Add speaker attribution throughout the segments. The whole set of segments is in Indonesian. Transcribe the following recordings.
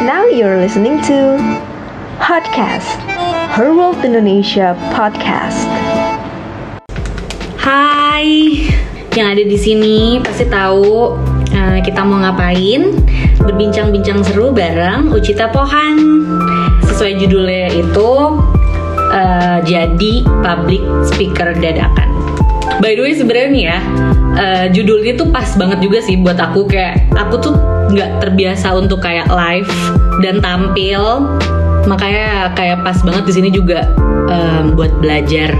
Speaker 1: Now you're listening to Podcast Her World Indonesia Podcast.
Speaker 2: Hai, yang ada di sini pasti tahu uh, kita mau ngapain? Berbincang-bincang seru bareng Ucita Pohan. Sesuai judulnya itu uh, jadi public speaker dadakan. By the way sebenarnya nih ya, uh, judulnya tuh pas banget juga sih buat aku kayak aku tuh nggak terbiasa untuk kayak live dan tampil, makanya kayak pas banget di sini juga um, buat belajar.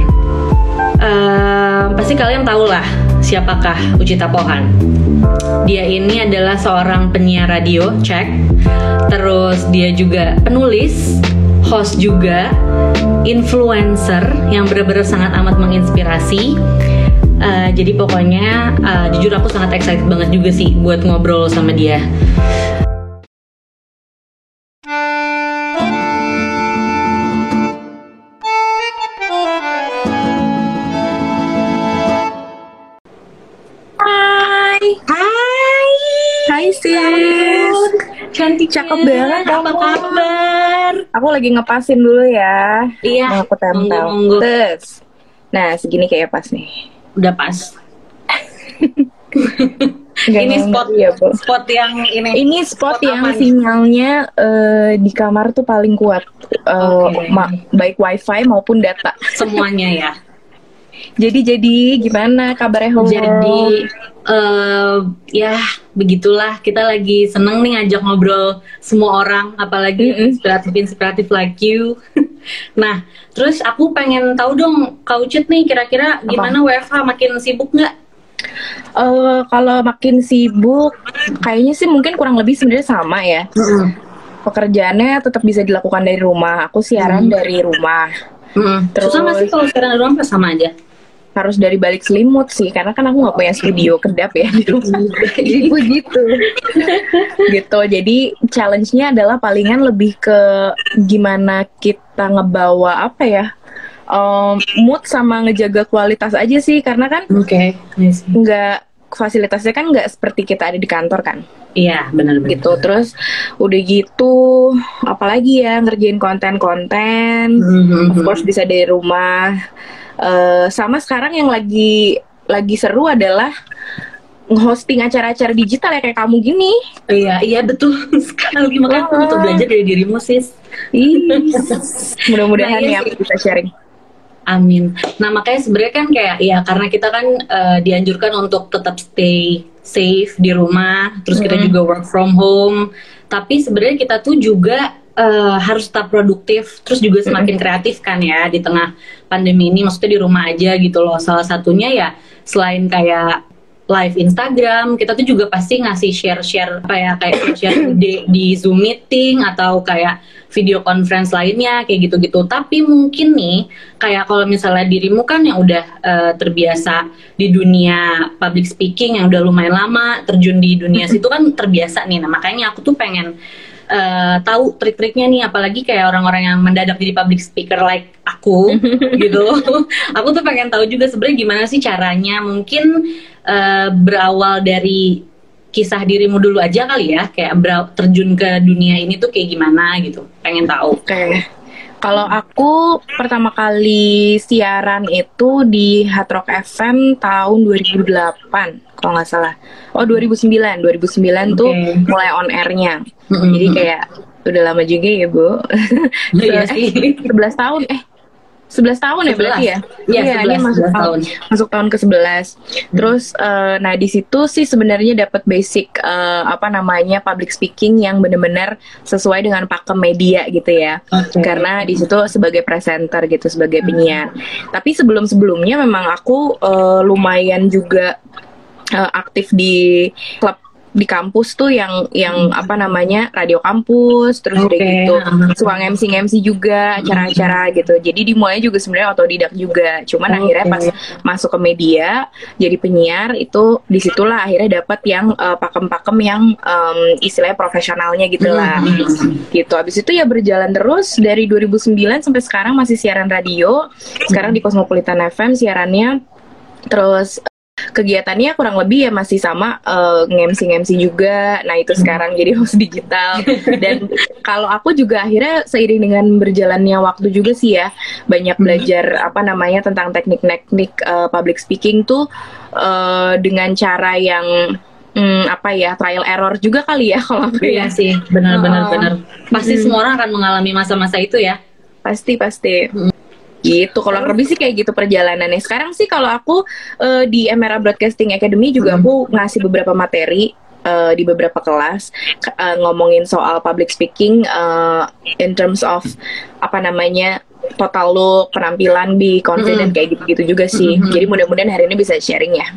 Speaker 2: Uh, pasti kalian tahu lah siapakah Ucita Pohan. Dia ini adalah seorang penyiar radio, cek. Terus dia juga penulis, host juga, influencer yang benar-benar sangat amat menginspirasi Uh, jadi pokoknya uh, jujur aku sangat excited banget juga sih buat ngobrol sama dia. Cantik
Speaker 3: Cakep banget
Speaker 2: Apa
Speaker 3: kamu.
Speaker 2: kabar?
Speaker 3: Aku lagi ngepasin dulu ya.
Speaker 2: Iya.
Speaker 3: Aku tempel. Terus. Nah, segini kayak pas nih.
Speaker 2: Udah pas. Ini spot
Speaker 3: ya, Bu.
Speaker 2: spot yang ini.
Speaker 3: Ini spot,
Speaker 2: Spot
Speaker 3: yang
Speaker 2: aman.
Speaker 3: sinyalnya eh, di kamar tuh paling kuat. Eh,
Speaker 2: Oke.
Speaker 3: ma- baik wifi maupun data.
Speaker 2: semuanya ya.
Speaker 3: Jadi jadi gimana kabarnya Ho?
Speaker 2: Jadi eh ya begitulah kita lagi seneng nih ngajak ngobrol semua orang apalagi
Speaker 3: Mm-mm.
Speaker 2: inspiratif inspiratif like you. nah terus aku pengen tahu dong Kak Ucit nih kira-kira gimana WFH makin sibuk nggak?
Speaker 3: Eh, kalau makin sibuk, kayaknya sih mungkin kurang lebih sebenarnya sama ya. Pekerjaannya tetap bisa dilakukan dari rumah. Aku siaran
Speaker 2: Hmm.
Speaker 3: dari rumah.
Speaker 2: Mm.
Speaker 3: Terus-
Speaker 2: Susah nggak sih kalau sekarang di rumah apa sama aja?
Speaker 3: Harus dari balik selimut sih karena kan aku nggak punya studio kedap ya. Di rumah jadi begitu gitu jadi challenge-nya adalah palingan lebih ke gimana kita ngebawa apa ya um, mood sama ngejaga kualitas aja sih karena kan
Speaker 2: Oke,
Speaker 3: nggak fasilitasnya kan nggak seperti kita ada di kantor kan.
Speaker 2: Iya benar-benar.
Speaker 3: gitu terus udah gitu apalagi ya ngerjain konten-konten.
Speaker 2: Mhm.
Speaker 3: of course bisa dari rumah Eh, sama sekarang yang lagi lagi seru adalah hosting acara-acara digital ya kayak kamu gini
Speaker 2: Iya, iya betul sekali. Makanya aku butuh belajar dari dirimu, sis.
Speaker 3: Mudah-mudahan
Speaker 2: Nah, iya
Speaker 3: ya aku bisa sharing
Speaker 2: Amin. Nah makanya sebenarnya kan kayak ya karena kita kan eh, dianjurkan untuk tetap stay safe di rumah, terus kita
Speaker 3: Hmm.
Speaker 2: juga work from home. Tapi sebenarnya kita tuh juga eh, harus tetap produktif, terus juga semakin kreatif kan ya di tengah pandemi ini. Maksudnya di rumah aja gitu loh. Salah satunya ya selain kayak live Instagram, kita tuh juga pasti ngasih share-share apa ya kayak share ide di Zoom meeting atau kayak video conference lainnya kayak gitu-gitu. Tapi mungkin nih kayak kalau misalnya dirimu kan yang udah eh, terbiasa di dunia public speaking yang udah lumayan lama terjun di dunia situ kan terbiasa nih. Nah, makanya aku tuh pengen eh, tahu trik-triknya nih apalagi kayak orang-orang yang mendadak jadi public speaker like aku gitu. aku tuh pengen tahu juga sebenarnya gimana sih caranya mungkin eh, berawal dari kisah dirimu dulu aja kali ya kayak terjun ke dunia ini tuh kayak gimana gitu pengen tahu
Speaker 3: oke kalau aku pertama kali siaran itu di Hard Rock FM tahun 2008 kalau nggak salah oh 2009 2009 tuh
Speaker 2: Oke.
Speaker 3: mulai on airnya
Speaker 2: Mm-mm.
Speaker 3: jadi kayak udah lama juga ya bu
Speaker 2: Iya sih.
Speaker 3: 11 tahun eh 11 tahun ya berarti ya?
Speaker 2: Iya,
Speaker 3: ini
Speaker 2: 11,
Speaker 3: masuk
Speaker 2: 11
Speaker 3: tahun,
Speaker 2: tahun.
Speaker 3: masuk tahun ke-11. Terus eh, nah di situ sih sebenarnya dapat basic eh, apa namanya public speaking yang benar-benar sesuai dengan pakem media gitu ya.
Speaker 2: Oke.
Speaker 3: Karena di situ sebagai presenter gitu, sebagai penyiar. Tapi sebelum-sebelumnya memang aku eh, lumayan juga eh, aktif di klub di kampus tuh yang yang apa namanya radio kampus terus udah
Speaker 2: Oke,
Speaker 3: gitu suka MC MC juga acara-acara gitu. Jadi dimulai juga sebenarnya otodidak juga. Cuman
Speaker 2: Oke.
Speaker 3: akhirnya pas masuk ke media jadi penyiar itu di situlah akhirnya dapat yang eh, pakem-pakem yang em, istilahnya profesionalnya gitu lah.
Speaker 2: Hmm.
Speaker 3: gitu. Abis itu ya berjalan terus dari 2009 sampai sekarang masih siaran radio. Sekarang di Cosmopolitan FM siarannya. Terus kegiatannya kurang lebih ya masih sama uh, ngemsi-ngemsi juga. Nah itu sekarang jadi host digital. Dan kalau aku juga akhirnya seiring dengan berjalannya waktu juga sih ya banyak belajar apa namanya tentang teknik-teknik uh, public speaking tuh uh, dengan cara yang hmm, apa ya trial error juga kali ya kalau aku
Speaker 2: iya
Speaker 3: ya.
Speaker 2: sih benar-benar benar pasti
Speaker 3: Hmm.
Speaker 2: semua orang akan mengalami masa-masa itu ya
Speaker 3: pasti pasti
Speaker 2: Hmm.
Speaker 3: Gitu kalau lebih sih kayak gitu perjalanannya sekarang sih kalau aku eh, di Emera Broadcasting Academy juga
Speaker 2: Hmm.
Speaker 3: aku ngasih beberapa materi eh, di beberapa kelas ke- eh, ngomongin soal public speaking eh, in terms of apa namanya total look penampilan be confident
Speaker 2: Mm-mm.
Speaker 3: kayak gitu-gitu juga sih
Speaker 2: Mm-mm.
Speaker 3: jadi mudah-mudahan hari ini bisa sharing ya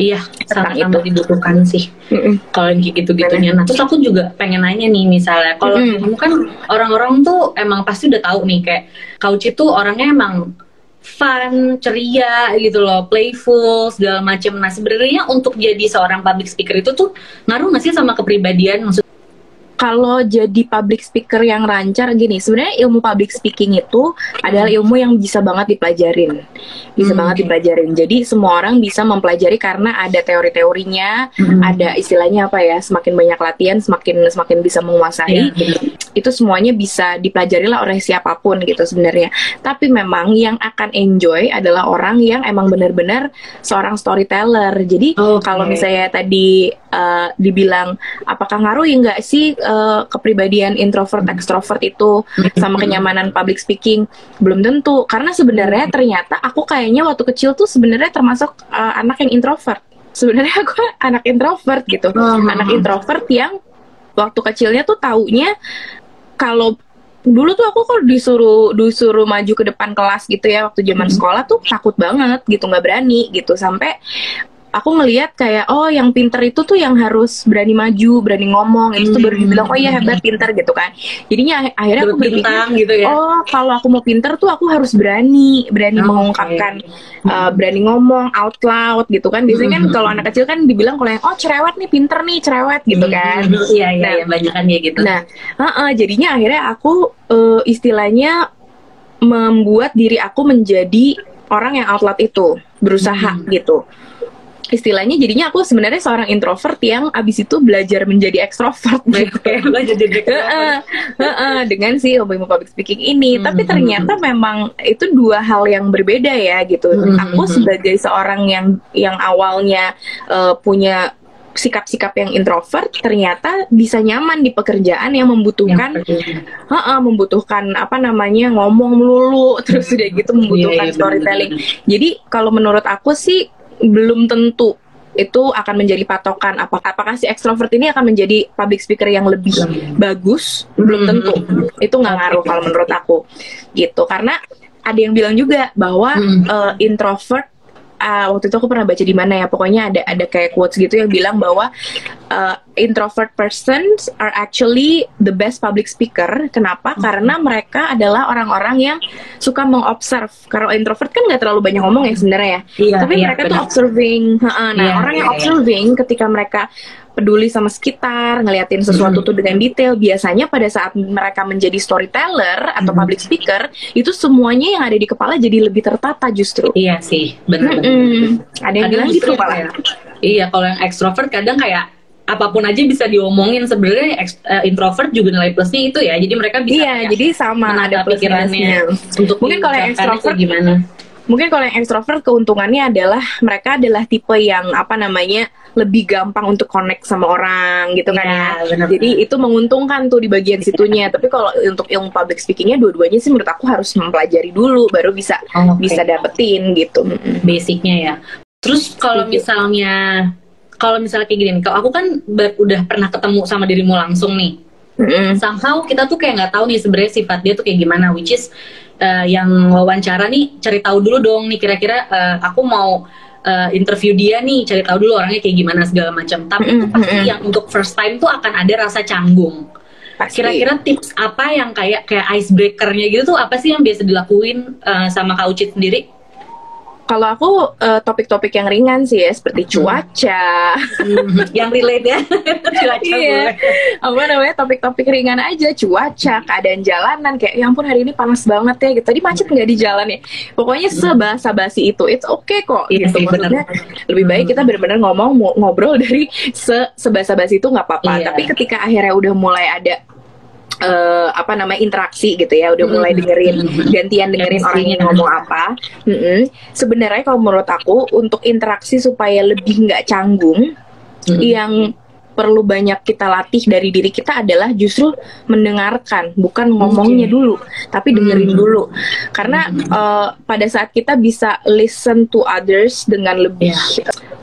Speaker 2: iya sangat amat dibutuhkan sih
Speaker 3: Mm-mm.
Speaker 2: kalau gitu-gitunya. Nah, terus aku juga pengen nanya nih misalnya, kalau
Speaker 3: Mm-mm.
Speaker 2: kamu kan orang-orang tuh emang pasti udah tahu nih kayak Kauci tuh orangnya emang fun, ceria gitu loh, playful segala macam. Nah, sebenarnya untuk jadi seorang public speaker itu tuh ngaruh nggak sih sama kepribadian? Maksud
Speaker 3: kalau jadi public speaker yang lancar gini, sebenarnya ilmu public speaking itu adalah ilmu yang bisa banget dipelajarin. Bisa
Speaker 2: Hmm,
Speaker 3: banget dipelajarin. Jadi semua orang bisa mempelajari karena ada teori-teorinya,
Speaker 2: Hmm.
Speaker 3: ada istilahnya apa ya, semakin banyak latihan semakin semakin bisa menguasai.
Speaker 2: Iya, bener.
Speaker 3: Itu semuanya bisa dipelajari lah oleh siapa pun gitu sebenarnya. Tapi memang yang akan enjoy adalah orang yang emang benar-benar seorang storyteller. Jadi
Speaker 2: Oke.
Speaker 3: kalau misalnya tadi uh, dibilang apakah ngaruh nggak sih uh, kepribadian introvert ekstrovert itu sama kenyamanan public speaking belum tentu. Karena sebenarnya ternyata aku kayaknya waktu kecil tuh sebenarnya termasuk uh, anak yang introvert. Sebenarnya aku anak introvert gitu.
Speaker 2: Oh,
Speaker 3: anak introvert yang waktu kecilnya tuh taunya kalau dulu tuh aku kalau disuruh disuruh maju ke depan kelas gitu ya waktu zaman
Speaker 2: Hmm.
Speaker 3: sekolah tuh takut banget gitu nggak berani gitu. Sampai aku ngelihat kayak oh yang pinter itu tuh yang harus berani maju berani ngomong itu tuh baru
Speaker 2: Hmm.
Speaker 3: dibilang oh iya hebat pinter gitu kan jadinya ak- akhirnya aku berpikir
Speaker 2: gitu ya.
Speaker 3: oh kalau aku mau pinter tuh aku harus berani berani mengungkapkan uh, berani ngomong out loud gitu kan biasanya kan
Speaker 2: Hmm.
Speaker 3: kalau anak kecil kan dibilang kalau yang oh cerewet nih pinter nih cerewet gitu kan
Speaker 2: Iya, iya,
Speaker 3: Nah.
Speaker 2: iya, banyak kan kayak gitu.
Speaker 3: Nah, heeh, jadinya akhirnya aku eh, istilahnya membuat diri aku menjadi orang yang outlet itu, berusaha
Speaker 2: Hmm.
Speaker 3: gitu. Istilahnya jadinya aku sebenarnya seorang introvert yang abis itu belajar menjadi ekstrovert gitu.
Speaker 2: Lo jadi
Speaker 3: dengan si ilmu public speaking ini,
Speaker 2: Hmm,
Speaker 3: tapi
Speaker 2: hmm,
Speaker 3: ternyata memang itu dua hal yang berbeda ya gitu.
Speaker 2: Hmm,
Speaker 3: Aku
Speaker 2: hmm,
Speaker 3: sebagai seorang yang yang awalnya eh, punya sikap-sikap yang introvert, ternyata bisa nyaman di pekerjaan yang membutuhkan Heeh, membutuhkan apa namanya ngomong melulu terus udah gitu membutuhkan
Speaker 2: Iya, iya,
Speaker 3: storytelling.
Speaker 2: benar-benar.
Speaker 3: Jadi kalau menurut aku sih belum tentu itu akan menjadi patokan. Apa apakah si ekstrovert ini akan menjadi public speaker yang lebih bagus? Belum
Speaker 2: Hmm.
Speaker 3: tentu. Itu nggak ngaruh kalau menurut aku. Gitu. Karena ada yang bilang juga bahwa
Speaker 2: Hmm.
Speaker 3: eh, introvert ah, waktu itu aku pernah baca di mana ya pokoknya ada ada kayak quotes gitu yang bilang bahwa uh, introvert persons are actually the best public speaker. Kenapa? Karena mereka adalah orang-orang yang suka mengobserv. Kalau introvert kan nggak terlalu banyak ngomong ya sebenarnya ya.
Speaker 2: Iya,
Speaker 3: Tapi
Speaker 2: iya,
Speaker 3: mereka tuh
Speaker 2: benar.
Speaker 3: observing. Ha-ha. Nah,
Speaker 2: Iya,
Speaker 3: orang yang
Speaker 2: iya, iya.
Speaker 3: observing ketika mereka peduli sama sekitar, ngeliatin sesuatu
Speaker 2: Mm-hmm.
Speaker 3: tuh dengan detail, biasanya pada saat mereka menjadi storyteller atau
Speaker 2: Mm-hmm.
Speaker 3: public speaker, itu semuanya yang ada di kepala jadi lebih tertata justru.
Speaker 2: Iya sih, benar.
Speaker 3: Mm-mm. Ada yang
Speaker 2: Kadang
Speaker 3: bilang gitu malah.
Speaker 2: Iya, kalau yang ekstrovert kadang kayak apa pun aja bisa diomongin sebenarnya eh, introvert juga nilai plusnya itu ya. Jadi mereka bisa
Speaker 3: Iya, jadi sama ada
Speaker 2: pikirannya untuk
Speaker 3: Mungkin kalau yang extrovert-
Speaker 2: gimana?
Speaker 3: Mungkin kalau yang ekstrovert keuntungannya adalah mereka adalah tipe yang apa namanya lebih gampang untuk connect sama orang gitu kan
Speaker 2: Iya,
Speaker 3: ya. Jadi itu menguntungkan tuh di bagian situnya. Tapi kalau untuk ilmu public speakingnya dua-duanya sih menurut aku harus mempelajari dulu baru bisa
Speaker 2: Oh, oke.
Speaker 3: bisa dapetin gitu.
Speaker 2: Basicnya ya. Terus kalau
Speaker 3: Setuju.
Speaker 2: misalnya kalau misalnya kayak gini, kalau aku kan udah pernah ketemu sama dirimu langsung nih.
Speaker 3: Mm-mm.
Speaker 2: Somehow kita tuh kayak nggak tahu nih sebenarnya sifat dia tuh kayak gimana, which is uh, yang wawancara nih cari tahu dulu dong nih kira-kira uh, aku mau uh, interview dia nih cari tahu dulu orangnya kayak gimana segala macam. Tapi itu pasti yang untuk first time tuh akan ada rasa canggung. Kira-kira tips apa yang kayak kayak icebreakernya gitu tuh apa sih yang biasa dilakuin uh, sama Kak Ucit sendiri?
Speaker 3: Kalau aku eh, topik-topik yang ringan sih ya seperti cuaca,
Speaker 2: Hmm, yang relate ya. Cuaca
Speaker 3: Iya.
Speaker 2: boleh.
Speaker 3: apa namanya topik-topik ringan aja, cuaca, keadaan jalanan kayak ya ampun hari ini panas banget ya gitu. Tadi macet nggak di jalan ya. Pokoknya sebahasa basi itu, it's okay kok.
Speaker 2: Iya
Speaker 3: gitu.
Speaker 2: sih, bener.
Speaker 3: Maksudnya lebih baik kita benar-benar ngomong mo- ngobrol dari se sebahasa basi itu nggak apa-apa.
Speaker 2: Iya.
Speaker 3: Tapi ketika akhirnya udah mulai ada eh, apa namanya interaksi gitu ya udah mulai dengerin gantian dengerin orang yang ngomong apa Mm-mm. sebenarnya kalau menurut aku untuk interaksi supaya lebih nggak canggung
Speaker 2: Mm.
Speaker 3: yang perlu banyak kita latih dari diri kita adalah justru mendengarkan bukan ngomongnya
Speaker 2: Oke.
Speaker 3: dulu tapi dengerin
Speaker 2: Hmm.
Speaker 3: dulu karena eh, pada saat kita bisa listen to others dengan lebih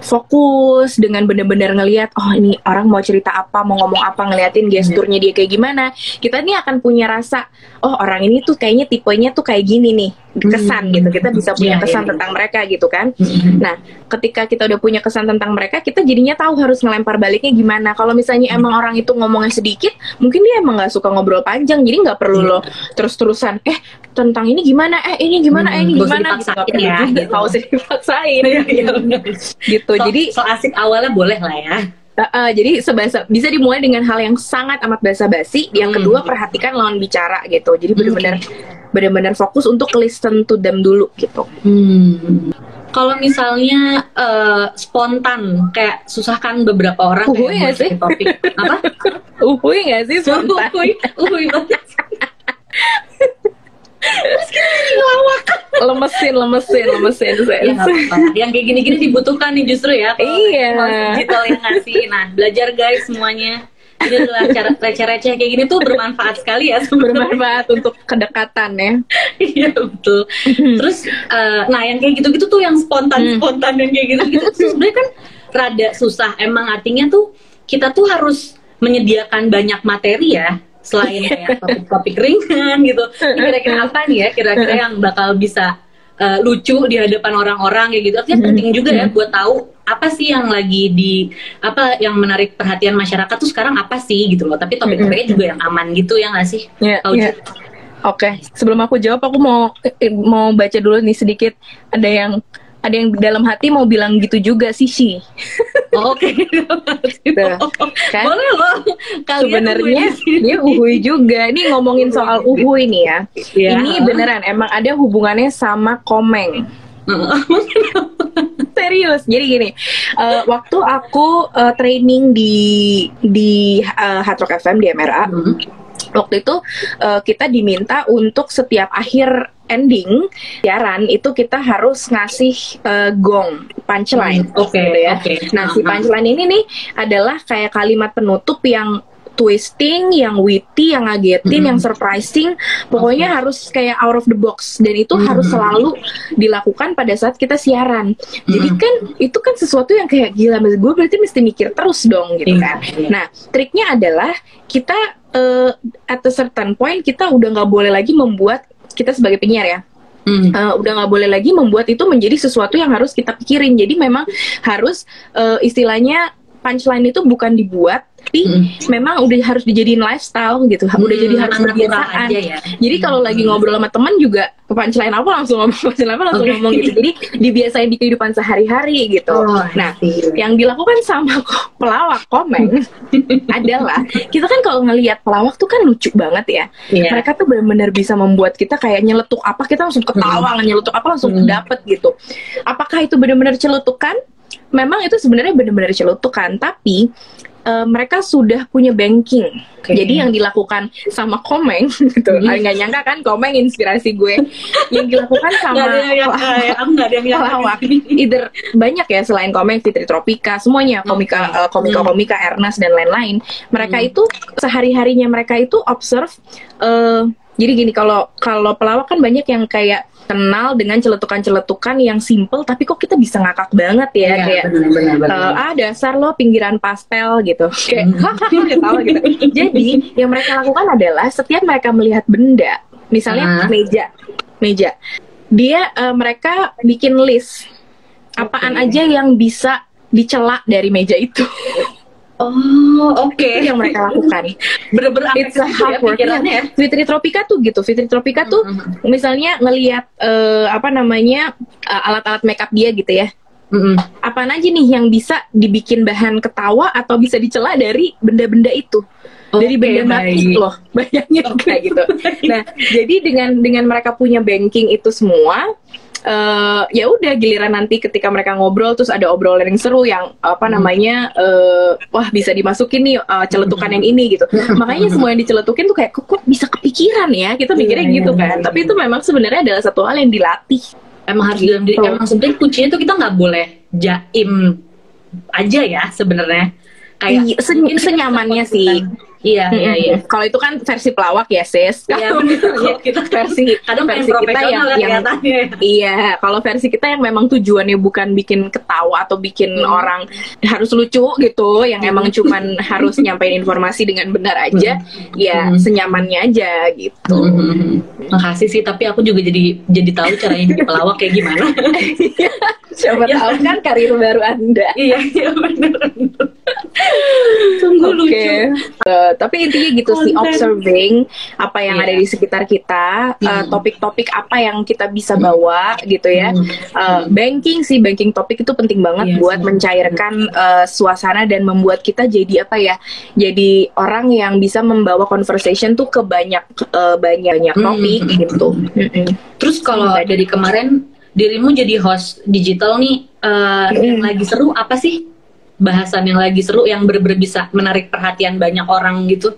Speaker 3: fokus dengan benar-benar ngelihat oh ini orang mau cerita apa mau ngomong apa ngeliatin gesturnya dia kayak gimana. Kita nih akan punya rasa oh orang ini tuh kayaknya tipenya tuh kayak gini nih kesan
Speaker 2: Hmm.
Speaker 3: gitu kita bisa punya
Speaker 2: Iya,
Speaker 3: kesan
Speaker 2: iya.
Speaker 3: tentang mereka gitu kan
Speaker 2: Hmm.
Speaker 3: Nah, ketika kita udah punya kesan tentang mereka, kita jadinya tahu harus ngelempar baliknya gimana. Kalau misalnya
Speaker 2: Hmm.
Speaker 3: emang orang itu ngomongnya sedikit, mungkin dia emang nggak suka ngobrol panjang, jadi nggak perlu
Speaker 2: Iya.
Speaker 3: lo terus-terusan. Eh, tentang ini gimana? Eh, ini gimana? Eh, ini
Speaker 2: Hmm,
Speaker 3: gimana? Gitu,
Speaker 2: dipaksain
Speaker 3: nggak perlu
Speaker 2: ya,
Speaker 3: juga.
Speaker 2: gitu.
Speaker 3: Nggak usah dipaksain.
Speaker 2: Bener.
Speaker 3: gitu.
Speaker 2: So,
Speaker 3: Jadi,
Speaker 2: so asik awalnya boleh lah ya.
Speaker 3: Uh, uh, jadi sebahasa bisa dimulai dengan hal yang sangat amat basa-basi. Yang
Speaker 2: Hmm.
Speaker 3: kedua, perhatikan lawan bicara gitu. Jadi
Speaker 2: Hmm,
Speaker 3: benar-benar benar-benar fokus untuk listen to them dulu gitu.
Speaker 2: Hmm. Kalau misalnya eh, spontan, kayak susahkan beberapa orang
Speaker 3: Uhuy
Speaker 2: kayak
Speaker 3: nggak sih?
Speaker 2: buat topik apa?
Speaker 3: Uhuy nggak sih spontan?
Speaker 2: Uhuy, uhuy banget.
Speaker 3: lemesin, lemesin, lemesin.
Speaker 2: Ya. Yang kayak gini-gini dibutuhkan nih justru ya.
Speaker 3: Iya.
Speaker 2: Digital yang ngasih. Nah, belajar guys semuanya. Ini adalah cara receh-receh kayak gini tuh bermanfaat sekali ya sebenarnya.
Speaker 3: bermanfaat untuk kedekatan ya.
Speaker 2: Iya betul. Terus, eh, nah yang kayak gitu-gitu tuh yang spontan-spontan yang kayak gitu-gitu sebenarnya kan rada susah. Emang artinya tuh kita tuh harus menyediakan banyak materi ya selain kayak topik-topik ringan gitu. Ini kira-kira apa nih ya? Kira-kira yang bakal bisa eh, lucu di hadapan orang-orang kayak gitu. Artinya penting juga ya buat tahu apa sih yang lagi di apa yang menarik perhatian masyarakat tuh sekarang apa sih gitu loh. Tapi topik-topiknya juga yang aman gitu ya nggak sih?
Speaker 3: Iya,
Speaker 2: Tahu
Speaker 3: iya. Oke, sebelum aku jawab aku mau eh, mau baca dulu nih sedikit ada yang ada yang dalam hati mau bilang gitu juga sih sih.
Speaker 2: Oh, Oke,
Speaker 3: kan?
Speaker 2: boleh loh. Kalian
Speaker 3: Sebenarnya dia uhuy juga. Nih ngomongin soal uhuy nih ya.
Speaker 2: Iya.
Speaker 3: Ini beneran emang ada hubungannya sama komeng. Serius. Jadi gini, eh, waktu aku eh, training di di eh, Hard Rock FM di MRA,
Speaker 2: Hmm.
Speaker 3: Waktu itu eh, kita diminta untuk setiap akhir ending siaran itu kita harus ngasih eh, gong punchline
Speaker 2: Hmm, oke,
Speaker 3: gitu ya.
Speaker 2: oke.
Speaker 3: Nah, si
Speaker 2: Uh-huh.
Speaker 3: punchline ini nih adalah kayak kalimat penutup yang twisting, yang witty, yang ngagetin,
Speaker 2: Mhm.
Speaker 3: yang surprising, pokoknya harus kayak out of the box dan itu
Speaker 2: Mhm.
Speaker 3: harus selalu dilakukan pada saat kita siaran. Jadi
Speaker 2: Mhm.
Speaker 3: kan itu kan sesuatu yang kayak gila, gue berarti mesti mikir terus dong gitu
Speaker 2: Iya,
Speaker 3: kan. Nah, triknya adalah kita eh, at a certain point kita udah nggak boleh lagi membuat kita sebagai penyiar ya
Speaker 2: Hmm.
Speaker 3: eh, udah nggak boleh lagi membuat itu menjadi sesuatu yang harus kita pikirin. Jadi memang harus eh, istilahnya punchline itu bukan dibuat, tapi
Speaker 2: Mm.
Speaker 3: memang udah harus dijadiin lifestyle gitu. Udah
Speaker 2: Hmm,
Speaker 3: jadi harus kebiasaan.
Speaker 2: aja ya.
Speaker 3: Jadi kalau lagi ngobrol sama teman juga ke punchline apa langsung ngomong punchline apa langsung
Speaker 2: Oke.
Speaker 3: ngomong gitu. Jadi dibiasain di kehidupan sehari-hari gitu.
Speaker 2: Oh,
Speaker 3: nah,
Speaker 2: see.
Speaker 3: yang dilakukan sama pelawak komeng adalah kita kan kalau ngelihat pelawak tuh kan lucu banget ya
Speaker 2: Iya.
Speaker 3: mereka tuh benar-benar bisa membuat kita kayak nyeletuk apa kita langsung ketawa nyeletuk apa langsung
Speaker 2: Hmm.
Speaker 3: dapet gitu apakah itu benar-benar celutukan memang itu sebenarnya benar-benar celutukan tapi eh, mereka sudah punya banking
Speaker 2: Oke.
Speaker 3: jadi yang dilakukan sama komeng gitu
Speaker 2: Hmm.
Speaker 3: Nggak nyangka kan komeng inspirasi gue yang dilakukan sama
Speaker 2: yang eh,
Speaker 3: pelawak either banyak ya selain komeng Fitri Tropika semuanya komika
Speaker 2: Oke.
Speaker 3: eh, komika komika Ernest dan lain-lain mereka
Speaker 2: Hmm.
Speaker 3: itu sehari harinya mereka itu observe eh, jadi gini kalau kalau pelawak kan banyak yang kayak kenal dengan celetukan-celetukan yang simple tapi kok kita bisa ngakak banget ya
Speaker 2: Iya,
Speaker 3: kayak
Speaker 2: benar, benar, benar.
Speaker 3: eh, ah dasar lo pinggiran pastel gitu kayak
Speaker 2: Hmm.
Speaker 3: ketawa gitu jadi yang mereka lakukan adalah setiap mereka melihat benda misalnya
Speaker 2: Ah.
Speaker 3: meja meja dia eh, mereka bikin list apaan
Speaker 2: Oke.
Speaker 3: aja yang bisa dicela dari meja itu
Speaker 2: Oh, oke.
Speaker 3: Itu yang mereka lakukan.
Speaker 2: Bener-bener
Speaker 3: It's a
Speaker 2: ya
Speaker 3: hard work.
Speaker 2: pikirannya ya.
Speaker 3: Fitri Tropika tuh gitu. Fitri Tropika tuh
Speaker 2: Mhm.
Speaker 3: misalnya ngelihat eh, apa namanya eh, alat-alat makeup dia gitu ya.
Speaker 2: Mm-mm.
Speaker 3: Apaan aja nih yang bisa dibikin bahan ketawa atau bisa dicela dari benda-benda itu. dari
Speaker 2: Oke,
Speaker 3: benda mati loh bayangin kayak gitu nah jadi dengan dengan mereka punya banking itu semua eh ya udah giliran nanti ketika mereka ngobrol terus ada obrolan yang seru yang apa namanya eh, wah bisa dimasukin nih eh, celetukan yang ini gitu makanya semua yang diceletukin tuh kayak kok, kok bisa kepikiran ya kita mikirnya
Speaker 2: Iya,
Speaker 3: gitu
Speaker 2: iya,
Speaker 3: kan
Speaker 2: iya.
Speaker 3: tapi itu memang sebenarnya adalah satu hal yang dilatih
Speaker 2: Emang harus dalam diri.
Speaker 3: Gitu.
Speaker 2: Emang sebenarnya kuncinya tuh kita nggak boleh jaim aja ya sebenarnya. Kayak
Speaker 3: Iya, sen- senyamannya sih.
Speaker 2: Iya, iya, iya.
Speaker 3: Kalau itu kan versi pelawak ya, sis.
Speaker 2: Iya,
Speaker 3: Kalau
Speaker 2: bener.
Speaker 3: kalau
Speaker 2: Kita
Speaker 3: versi
Speaker 2: Kadang
Speaker 3: versi kita yang,
Speaker 2: kan
Speaker 3: yang. Iya, kalau versi kita yang memang tujuannya bukan bikin ketawa atau bikin
Speaker 2: Hmm.
Speaker 3: orang harus lucu gitu, yang emang cuman harus nyampein informasi dengan benar aja, ya
Speaker 2: Hmm.
Speaker 3: senyamannya aja gitu.
Speaker 2: Mhm. Makasih sih, tapi aku juga jadi jadi tahu caranya jadi pelawak kayak gimana.
Speaker 3: Siapa
Speaker 2: Ya.
Speaker 3: tahu kan karir baru Anda.
Speaker 2: iya, iya. Sungguh
Speaker 3: Oke.
Speaker 2: lucu.
Speaker 3: Eh, tapi intinya gitu sih
Speaker 2: Konten.
Speaker 3: observing apa yang
Speaker 2: Iya.
Speaker 3: ada di sekitar kita, eh,
Speaker 2: Hmm.
Speaker 3: topik-topik apa yang kita bisa bawa gitu ya.
Speaker 2: Hmm.
Speaker 3: Eh, banking sih, banking topik itu penting banget
Speaker 2: Iya
Speaker 3: buat
Speaker 2: sih.
Speaker 3: mencairkan eh, suasana dan membuat kita jadi apa ya? Jadi orang yang bisa membawa conversation tuh ke banyak eh, banyak banyak
Speaker 2: Hmm.
Speaker 3: topik gitu. Mm-mm.
Speaker 2: Terus kalau dari kemarin dirimu jadi host digital nih, eh, yang lagi seru apa sih? Bahasan yang lagi seru yang bener-bener bisa menarik perhatian banyak orang gitu.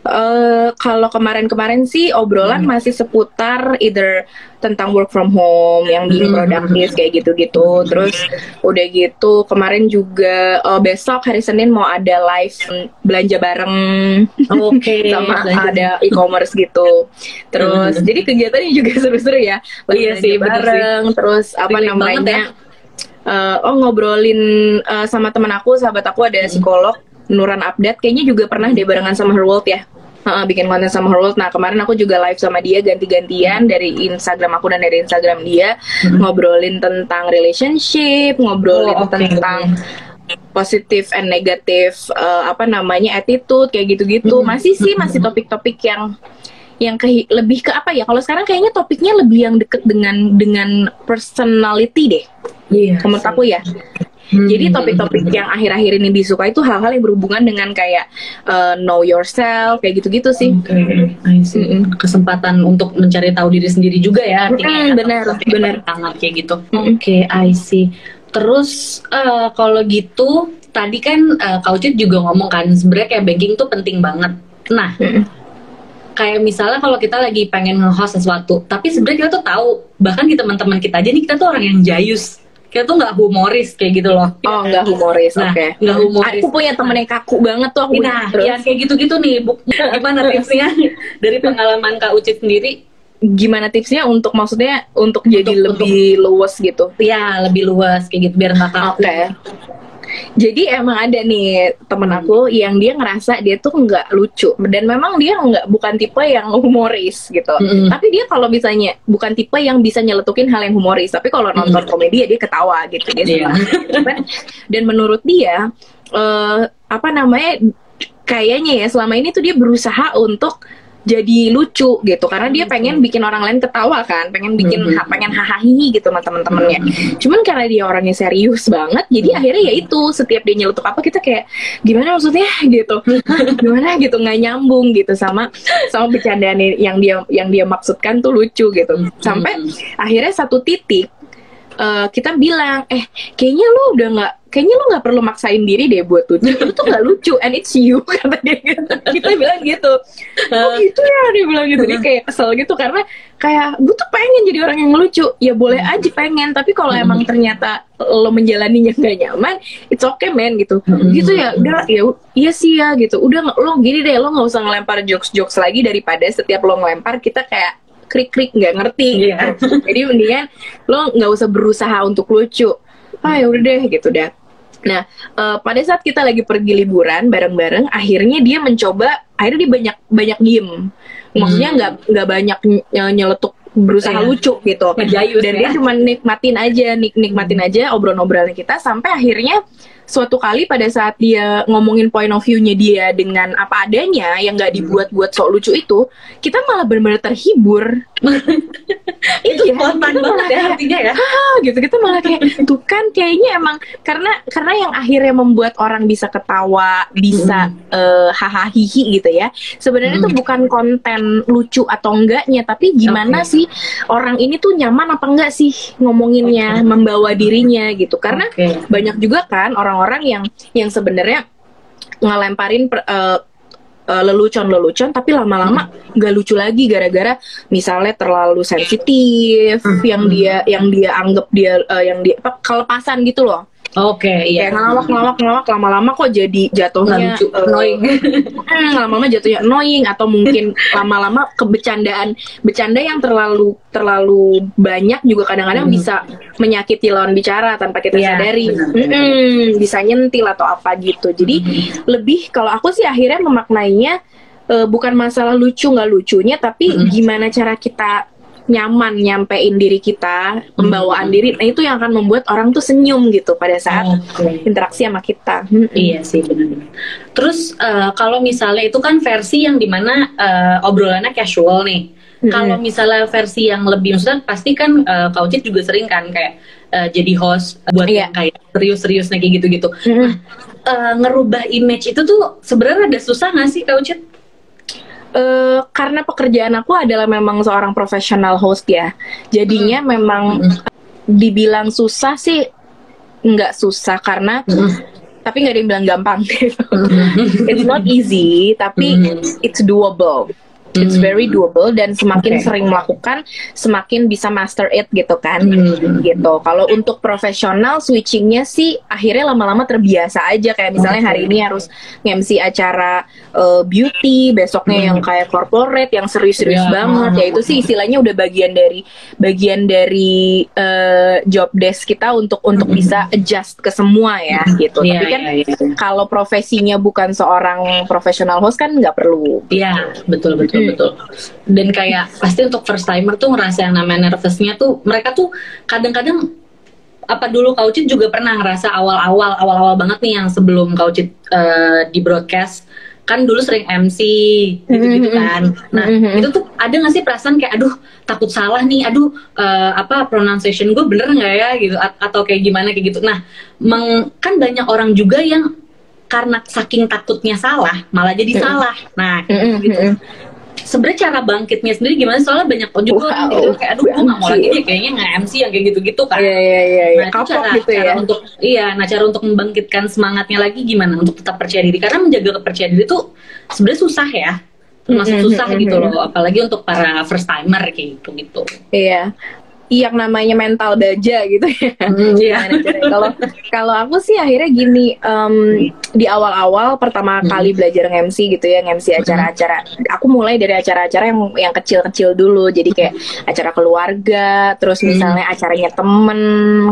Speaker 3: Eh, kalau kemarin-kemarin sih obrolan
Speaker 2: Hmm.
Speaker 3: masih seputar either tentang work from home yang being
Speaker 2: Hmm.
Speaker 3: productive kayak gitu-gitu. Terus udah gitu kemarin juga eh, besok hari Senin mau ada live belanja bareng
Speaker 2: Oke.
Speaker 3: sama
Speaker 2: belanja.
Speaker 3: ada e-commerce gitu. Terus
Speaker 2: Hmm.
Speaker 3: jadi kegiatannya juga seru-seru ya. Live
Speaker 2: Iya
Speaker 3: belanja
Speaker 2: sih,
Speaker 3: bareng terus apa
Speaker 2: banget
Speaker 3: namanya?
Speaker 2: ya.
Speaker 3: Eh, oh ngobrolin eh, sama teman aku, sahabat aku ada
Speaker 2: Hmm.
Speaker 3: psikolog Nuran Update kayaknya juga pernah deh barengan sama Her World ya. Bikin konten sama Her World. Nah kemarin aku juga live sama dia ganti-gantian dari Instagram aku dan dari Instagram dia ngobrolin tentang relationship, ngobrolin
Speaker 2: Hmm. Oh, oke.
Speaker 3: tentang positif and negatif eh, apa namanya attitude kayak gitu-gitu.
Speaker 2: Hmm.
Speaker 3: Masih sih masih topik-topik yang yang ke, lebih ke apa ya? Kalau sekarang kayaknya topiknya lebih yang deket dengan dengan personality deh
Speaker 2: Iya.
Speaker 3: menurut aku ya.
Speaker 2: Hmm.
Speaker 3: Jadi topik-topik yang akhir-akhir ini disuka itu hal-hal yang berhubungan dengan kayak uh, know yourself kayak gitu-gitu sih.
Speaker 2: Oke, I see.
Speaker 3: Mm-mm.
Speaker 2: kesempatan untuk mencari tahu diri sendiri juga ya artinya. Ya,
Speaker 3: benar, benar.
Speaker 2: Tangan kayak gitu. Oke, I see. Terus eh, kalau gitu tadi kan eh, Kak Ucit juga ngomong kan sebenarnya kayak banking tuh penting banget. Nah,
Speaker 3: Mm-mm.
Speaker 2: kayak misalnya kalau kita lagi pengen nge-host sesuatu, tapi sebenarnya kita tuh tahu bahkan di teman-teman kita aja nih kita tuh orang yang jayus. Kita tuh nggak humoris kayak gitu loh.
Speaker 3: Oh, nggak humoris,
Speaker 2: Nah,
Speaker 3: oke.
Speaker 2: nggak humoris.
Speaker 3: Aku punya temen yang kaku banget tuh aku.
Speaker 2: Nah,
Speaker 3: Terus,
Speaker 2: ya kayak gitu-gitu nih. Bu, gimana tipsnya dari pengalaman Kak Ucit sendiri?
Speaker 3: gimana tipsnya untuk maksudnya untuk jadi
Speaker 2: Untuk-
Speaker 3: lebih luwes gitu?
Speaker 2: Ya, lebih luas kayak gitu biar nggak kaku.
Speaker 3: Oke. Jadi emang ada nih temen aku yang dia ngerasa dia tuh nggak lucu dan memang dia nggak bukan tipe yang humoris gitu.
Speaker 2: Mm-mm.
Speaker 3: Tapi dia kalau misalnya bukan tipe yang bisa nyeletukin hal yang humoris. Tapi kalau nonton komedi ya dia ketawa gitu dia
Speaker 2: Iya.
Speaker 3: senang. Cuman, dan menurut dia eh apa namanya kayaknya ya selama ini tuh dia berusaha untuk jadi lucu gitu. Karena dia pengen bikin orang lain ketawa kan pengen bikin
Speaker 2: Mhm.
Speaker 3: ha- pengen hahaha gitu sama temen-temennya. Cuman karena dia orangnya serius banget jadi akhirnya ya itu setiap dia nyeletuk apa kita kayak gimana maksudnya? gitu. Gimana? gitu nggak nyambung gitu sama sama bercandaan yang dia yang dia maksudkan tuh lucu gitu. Sampai akhirnya satu titik eh, kita bilang eh kayaknya lu udah nggak kayaknya lu nggak perlu maksain diri deh buat lucu itu tuh nggak lucu and it's you kata dia gitu. kita bilang gitu. Oh gitu ya dia bilang gitu. Dia kayak kesel gitu karena kayak gue tuh pengen jadi orang yang lucu. Ya boleh aja pengen tapi kalau emang ternyata lo menjalaninya nggak nyaman it's okay man gitu. Gitu ya udah ya iya sih ya gitu. Udah lo gini deh lo nggak usah ngelempar jokes jokes lagi daripada setiap lo ngelempar kita kayak krik krik nggak ngerti
Speaker 2: Iya.
Speaker 3: gitu. jadi mendingan lo nggak usah berusaha untuk lucu. Ah ya udah deh gitu. Dah Nah, eh, pada saat kita lagi pergi liburan bareng-bareng, akhirnya dia mencoba, akhirnya dia banyak banyak diem. Maksudnya
Speaker 2: Hmm.
Speaker 3: nggak nggak banyak ny- nyeletuk berusaha
Speaker 2: Iya.
Speaker 3: lucu gitu.
Speaker 2: Ngejayus
Speaker 3: Dan
Speaker 2: ya.
Speaker 3: dia cuma nikmatin aja, nik nikmatin aja obrolan-obrolan kita sampai akhirnya suatu kali pada saat dia ngomongin point of view-nya dia dengan apa adanya yang nggak dibuat-buat sok lucu itu, kita malah benar-benar terhibur.
Speaker 2: itu
Speaker 3: Iya,
Speaker 2: spontan banget ya
Speaker 3: kayak,
Speaker 2: artinya ya
Speaker 3: ah gitu kita malah kayak tuh kan kayaknya emang karena karena yang akhirnya membuat orang bisa ketawa bisa eh, hahaha hihi gitu ya sebenarnya itu
Speaker 2: Mm.
Speaker 3: bukan konten lucu atau enggaknya tapi gimana
Speaker 2: Oke.
Speaker 3: sih orang ini tuh nyaman apa enggak sih ngomonginnya membawa dirinya gitu karena
Speaker 2: Oke.
Speaker 3: banyak juga kan orang-orang yang yang sebenarnya ngelemparin per- eh, lelucon-lelucon tapi lama-lama nggak lucu lagi gara-gara misalnya terlalu sensitif
Speaker 2: Hmm.
Speaker 3: yang dia yang dia anggap dia eh, yang dia apa kelepasan gitu loh
Speaker 2: oke iya
Speaker 3: kayak ngelawak ngelawak ngelawak lama-lama kok jadi jatuhnya
Speaker 2: lucu
Speaker 3: eh,
Speaker 2: annoying
Speaker 3: Hmm, lama-lama jatuhnya annoying atau mungkin lama-lama kebecandaan bercanda yang terlalu terlalu banyak juga kadang-kadang
Speaker 2: Hmm.
Speaker 3: bisa menyakiti lawan bicara tanpa kita
Speaker 2: Iya,
Speaker 3: sadari
Speaker 2: benar.
Speaker 3: Mm-mm, bisa nyentil atau apa gitu jadi lebih kalau aku sih akhirnya memaknainya eh, bukan masalah lucu nggak lucunya tapi
Speaker 2: Mm-mm.
Speaker 3: gimana cara kita nyaman nyampein diri kita pembawaan
Speaker 2: Mm-mm.
Speaker 3: diri nah itu yang akan membuat orang tuh senyum gitu pada saat
Speaker 2: Oke.
Speaker 3: interaksi sama kita Mm-mm.
Speaker 2: Iya sih benar-benar. Terus eh, kalau misalnya itu kan versi yang di mana eh, obrolannya casual nih.
Speaker 3: Mm-mm.
Speaker 2: Kalau misalnya versi yang lebih maksudnya pasti kan eh, Kak Ucit juga sering kan kayak eh, jadi host buat
Speaker 3: Iya.
Speaker 2: yang kayak serius-serius kayak gitu-gitu.
Speaker 3: Mm-mm.
Speaker 2: Eh, ngerubah image itu tuh sebenarnya ada susah nggak sih Kak
Speaker 3: Eh, karena pekerjaan aku adalah memang seorang profesional host ya, jadinya memang dibilang susah sih nggak susah karena tapi nggak ada yang bilang gampang. it's not easy, tapi
Speaker 2: Mhm.
Speaker 3: it's doable. It's
Speaker 2: Mhm.
Speaker 3: very doable dan semakin
Speaker 2: Oke.
Speaker 3: sering melakukan, semakin bisa master it gitu kan.
Speaker 2: Mhm.
Speaker 3: Gitu. Kalau untuk profesional switchingnya sih akhirnya lama-lama terbiasa aja kayak misalnya hari ini harus nge-MC acara uh, beauty, besoknya
Speaker 2: Hmm.
Speaker 3: yang kayak corporate yang serius-serius
Speaker 2: Ya.
Speaker 3: banget. Ya itu sih istilahnya udah bagian dari bagian dari uh, job desk kita untuk untuk
Speaker 2: Hmm.
Speaker 3: bisa adjust ke semua ya gitu.
Speaker 2: Iya,
Speaker 3: Tapi kan
Speaker 2: iya, iya.
Speaker 3: kalau profesinya bukan seorang profesional host kan nggak perlu.
Speaker 2: Iya, betul betul
Speaker 3: Hmm.
Speaker 2: betul. Dan kayak pasti untuk first timer tuh ngerasa yang namanya nervousnya tuh mereka tuh kadang-kadang apa dulu Kaucit juga pernah ngerasa awal-awal awal-awal banget nih yang sebelum Kaucit eh, di broadcast kan dulu sering MC gitu-gitu
Speaker 3: Mhm.
Speaker 2: kan. Nah,
Speaker 3: Mhm.
Speaker 2: itu tuh ada gak sih perasaan kayak aduh takut salah nih, aduh eh, apa pronunciation gue bener nggak ya gitu A- atau kayak gimana kayak gitu. Nah, meng- kan banyak orang juga yang karena saking takutnya salah malah jadi
Speaker 3: Mhm.
Speaker 2: salah. Nah, gitu. Sebenarnya cara bangkitnya sendiri gimana? Soalnya banyak juga
Speaker 3: Wow,
Speaker 2: gitu kayak aduh gue nggak mau lagi deh kayaknya nggak MC yang kayak gitu-gitu kan.
Speaker 3: Iya iya iya. iya.
Speaker 2: Nah, itu
Speaker 3: Kapok
Speaker 2: cara,
Speaker 3: gitu
Speaker 2: cara
Speaker 3: ya.
Speaker 2: untuk iya, nah cara untuk membangkitkan semangatnya lagi gimana untuk tetap percaya diri karena menjaga kepercayaan diri itu sebenarnya susah ya. Termasuk
Speaker 3: Mhm,
Speaker 2: susah
Speaker 3: mhm,
Speaker 2: gitu
Speaker 3: mhm.
Speaker 2: loh, apalagi untuk para first timer kayak gitu gitu.
Speaker 3: Iya. Yang namanya mental baja gitu ya.
Speaker 2: Iya.
Speaker 3: Gimana caranya? Kalau kalau aku sih akhirnya gini, em, di awal-awal pertama
Speaker 2: Hmm.
Speaker 3: kali belajar nge-MC gitu ya, nge-MC acara-acara. Aku mulai dari acara-acara yang yang kecil-kecil dulu. Jadi kayak acara keluarga, terus
Speaker 2: Hmm.
Speaker 3: misalnya acaranya temen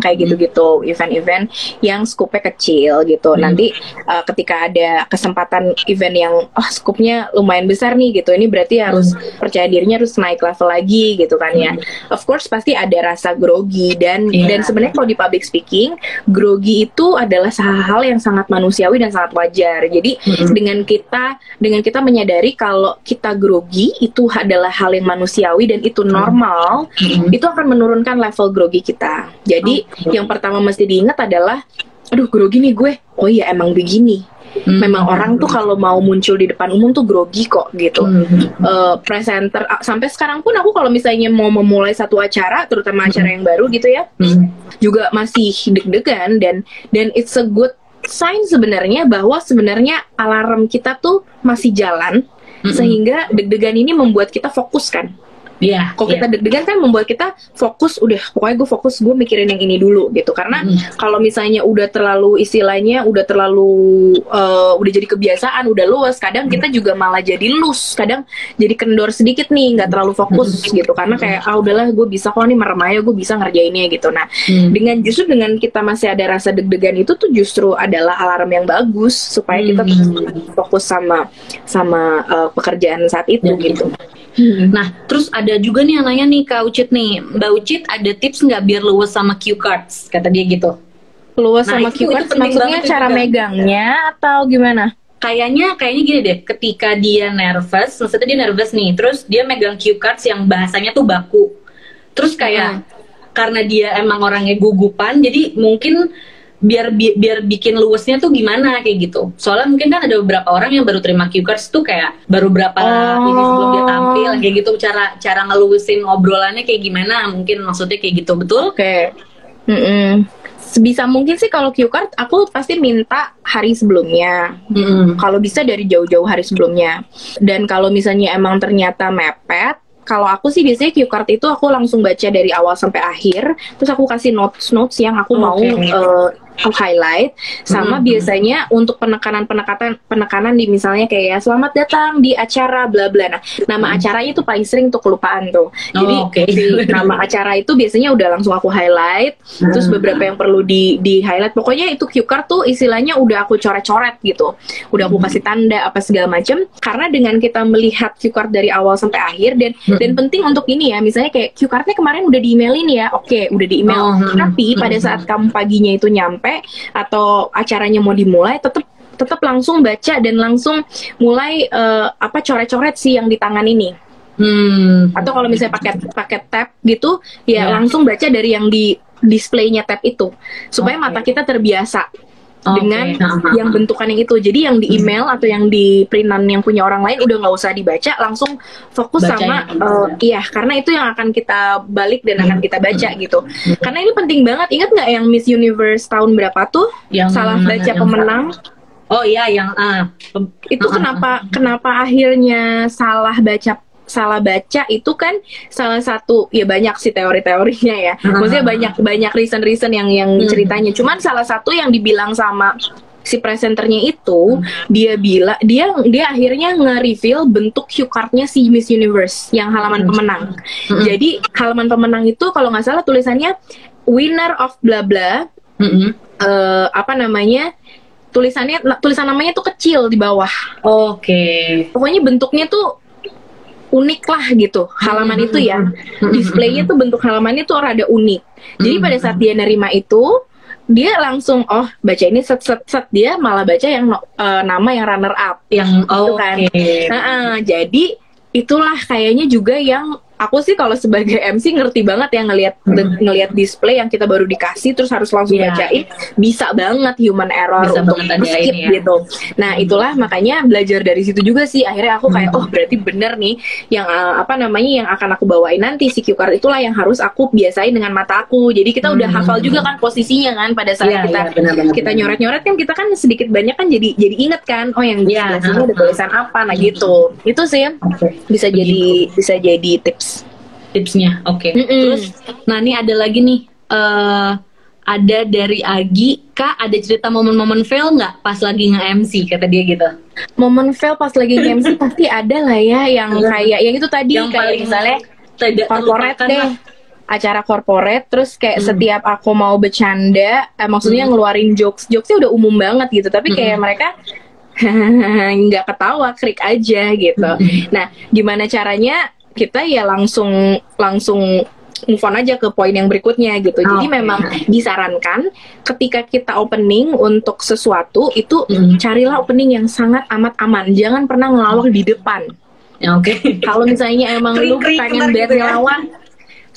Speaker 3: kayak gitu-gitu, event-event yang skupnya kecil gitu.
Speaker 2: Hmm.
Speaker 3: Nanti uh, ketika ada kesempatan event yang oh skupnya lumayan besar nih gitu, ini berarti harus percaya dirinya harus naik level lagi gitu kan ya. Of course pasti ada rasa grogi dan
Speaker 2: Iya.
Speaker 3: dan sebenarnya kalau di public speaking grogi itu adalah hal yang sangat manusiawi dan sangat wajar. Jadi
Speaker 2: Mm-mm.
Speaker 3: dengan kita dengan kita menyadari kalau kita grogi itu adalah hal yang manusiawi dan itu normal,
Speaker 2: Mm-mm.
Speaker 3: itu akan menurunkan level grogi kita. Jadi
Speaker 2: Oke.
Speaker 3: yang pertama mesti diingat adalah aduh grogi nih gue. Oh iya emang begini.
Speaker 2: Hmm.
Speaker 3: Memang orang tuh kalau mau muncul di depan umum tuh grogi kok gitu
Speaker 2: Hmm.
Speaker 3: eh, presenter ah, sampai sekarang pun aku kalau misalnya mau memulai satu acara terutama acara yang baru gitu ya
Speaker 2: Hmm.
Speaker 3: juga masih deg-degan dan dan it's a good sign sebenarnya bahwa sebenarnya alarm kita tuh masih jalan
Speaker 2: Mm-mm.
Speaker 3: sehingga deg-degan ini membuat kita fokus kan
Speaker 2: Iya.
Speaker 3: kalau
Speaker 2: iya.
Speaker 3: kita deg-degan kan membuat kita fokus udah pokoknya gue fokus gue mikirin yang ini dulu gitu karena
Speaker 2: Mm.
Speaker 3: kalau misalnya udah terlalu istilahnya udah terlalu eh, udah jadi kebiasaan udah luas kadang kita juga malah jadi loose kadang jadi kendor sedikit nih nggak terlalu fokus gitu karena kayak ah udahlah gue bisa kok nih merem aja gue bisa ngerjainnya gitu nah
Speaker 2: Hmm.
Speaker 3: dengan justru dengan kita masih ada rasa deg-degan itu tuh justru adalah alarm yang bagus supaya kita
Speaker 2: Hmm.
Speaker 3: tetap fokus sama sama eh, pekerjaan saat itu
Speaker 2: Ya,
Speaker 3: gitu
Speaker 2: Nah, terus ada juga nih yang nanya nih Kak Ucit nih, Mbak Ucit ada tips nggak biar luwes sama cue cards? Kata dia gitu.
Speaker 3: Luas
Speaker 2: Nah,
Speaker 3: sama
Speaker 2: itu-
Speaker 3: cue cards maksudnya cara
Speaker 2: juga.
Speaker 3: megangnya atau gimana?
Speaker 2: kayaknya kayaknya gini deh ketika dia nervous maksudnya dia nervous nih terus dia megang cue cards yang bahasanya tuh baku terus kayak karena dia emang orangnya gugupan jadi mungkin biar bi- biar bikin luwesnya tuh gimana kayak gitu soalnya mungkin kan ada beberapa orang yang baru terima cue cards tuh kayak baru berapa
Speaker 3: Oh.
Speaker 2: ini sebelum dia tampil kayak gitu cara cara ngeluwesin obrolannya kayak gimana mungkin maksudnya kayak gitu betul
Speaker 3: Oke. Mm-mm. Sebisa mungkin sih kalau cue card aku pasti minta hari sebelumnya.
Speaker 2: Mm-mm.
Speaker 3: Kalau bisa dari jauh-jauh hari sebelumnya. Dan kalau misalnya emang ternyata mepet, kalau aku sih biasanya cue card itu aku langsung baca dari awal sampai akhir, terus aku kasih notes notes yang aku mau
Speaker 2: Oke.
Speaker 3: Highlight. Sama
Speaker 2: Mhm.
Speaker 3: biasanya untuk penekanan penekanan penekanan di misalnya kayak ya, selamat datang di acara bla bla. Nah, nama acaranya tuh paling sering tuh kelupaan tuh. Jadi
Speaker 2: Oh, oke.
Speaker 3: si nama acara itu biasanya udah langsung aku highlight. Terus
Speaker 2: Hmm.
Speaker 3: beberapa yang perlu di di highlight. Pokoknya itu cue card tuh istilahnya udah aku coret-coret gitu. Udah aku kasih tanda apa segala macam. Karena dengan kita melihat cue card dari awal sampai akhir dan
Speaker 2: Hmm.
Speaker 3: dan penting untuk ini ya, misalnya kayak cue cardnya kemarin udah di emailin ya, oke udah di email.
Speaker 2: Oh, hmm.
Speaker 3: Tapi pada
Speaker 2: Hmm.
Speaker 3: saat kamu paginya itu nyampe atau acaranya mau dimulai, tetap tetap langsung baca dan langsung mulai eh, apa coret-coret sih yang di tangan ini
Speaker 2: Hmm.
Speaker 3: atau kalau misalnya pakai pakai tab gitu ya
Speaker 2: Ya.
Speaker 3: langsung baca dari yang di displaynya tab itu supaya
Speaker 2: Oke.
Speaker 3: mata kita terbiasa
Speaker 2: Oke.
Speaker 3: dengan
Speaker 2: Nah,
Speaker 3: yang bentukan yang itu. Jadi yang di email atau yang di printan yang punya orang lain udah nggak usah dibaca langsung fokus
Speaker 2: Baca
Speaker 3: sama eh, iya karena itu yang akan kita balik dan akan kita baca gitu. Karena ini penting banget. Ingat nggak yang Miss Universe tahun berapa tuh?
Speaker 2: Yang
Speaker 3: salah baca
Speaker 2: Yang-
Speaker 3: pemenang.
Speaker 2: Oh iya yang pem-
Speaker 3: itu
Speaker 2: ah,
Speaker 3: kenapa kenapa akhirnya salah baca salah baca itu kan salah satu ya banyak sih teori-teorinya ya maksudnya banyak banyak reason-reason yang yang
Speaker 2: Hmm.
Speaker 3: ceritanya cuman salah satu yang dibilang sama si presenternya itu dia bilang dia dia akhirnya nge-reveal bentuk cue cardnya si Miss Universe yang halaman
Speaker 2: Hmm.
Speaker 3: pemenang
Speaker 2: Hmm.
Speaker 3: jadi halaman pemenang itu kalau nggak salah tulisannya winner of bla bla
Speaker 2: Mm-mm.
Speaker 3: eh, apa namanya tulisannya tulisan namanya tuh kecil di bawah
Speaker 2: Oke.
Speaker 3: pokoknya bentuknya tuh unik lah gitu halaman
Speaker 2: Hmm,
Speaker 3: itu ya
Speaker 2: hmm,
Speaker 3: displaynya tuh bentuk halamannya tuh rada unik jadi
Speaker 2: Hmm.
Speaker 3: pada saat dia nerima itu dia langsung oh baca ini set set set dia malah baca yang eh, nama yang runner up
Speaker 2: Yang
Speaker 3: Gitu
Speaker 2: oke.
Speaker 3: kan. Nah, eh, jadi itulah kayaknya juga yang aku sih kalau sebagai MC ngerti banget ya ngelihat ngelihat display yang kita baru dikasih terus harus langsung
Speaker 2: Iya.
Speaker 3: bacain bisa banget human error
Speaker 2: Bisa
Speaker 3: untuk skip
Speaker 2: ini ya.
Speaker 3: gitu. Nah itulah makanya belajar dari situ juga sih akhirnya aku kayak oh berarti bener nih yang eh, apa namanya yang akan aku bawain nanti si cue card itulah yang harus aku biasain dengan mata aku. Jadi kita udah
Speaker 2: Hmm.
Speaker 3: hafal juga kan posisinya kan pada saat
Speaker 2: Iya,
Speaker 3: kita
Speaker 2: iya, benar-benar.
Speaker 3: kita nyoret-nyoret kan kita kan sedikit banyak kan jadi jadi inget kan oh yang di
Speaker 2: Iya,
Speaker 3: sebelah sini ada tulisan apa nah gitu itu sih
Speaker 2: Oke.
Speaker 3: bisa jadi bisa jadi tips
Speaker 2: Tipsnya, oke.
Speaker 3: Mm-mm.
Speaker 2: Terus, nah ini ada lagi nih. eh ada dari Agi, kak ada cerita momen-momen fail nggak pas lagi nge-MC kata dia gitu.
Speaker 3: momen fail pas lagi MC pasti ada lah ya yang kayak yang itu tadi
Speaker 2: Yang
Speaker 3: kayak
Speaker 2: paling
Speaker 3: misalnya
Speaker 2: tidak
Speaker 3: corporate deh
Speaker 2: lah.
Speaker 3: acara corporate terus kayak
Speaker 2: Hmm.
Speaker 3: setiap aku mau bercanda eh, maksudnya
Speaker 2: Hmm.
Speaker 3: ngeluarin jokes jokesnya udah umum banget gitu tapi kayak
Speaker 2: Hmm.
Speaker 3: mereka nggak ketawa krik aja gitu
Speaker 2: Hmm.
Speaker 3: nah gimana caranya kita ya langsung langsung move on aja ke poin yang berikutnya gitu jadi
Speaker 2: Oke.
Speaker 3: memang disarankan ketika kita opening untuk sesuatu itu
Speaker 2: Hmm.
Speaker 3: carilah opening yang sangat amat aman jangan pernah ngelawak di depan
Speaker 2: Oke.
Speaker 3: kalau misalnya emang lu pengen biar
Speaker 2: gitu ya.
Speaker 3: ngelawan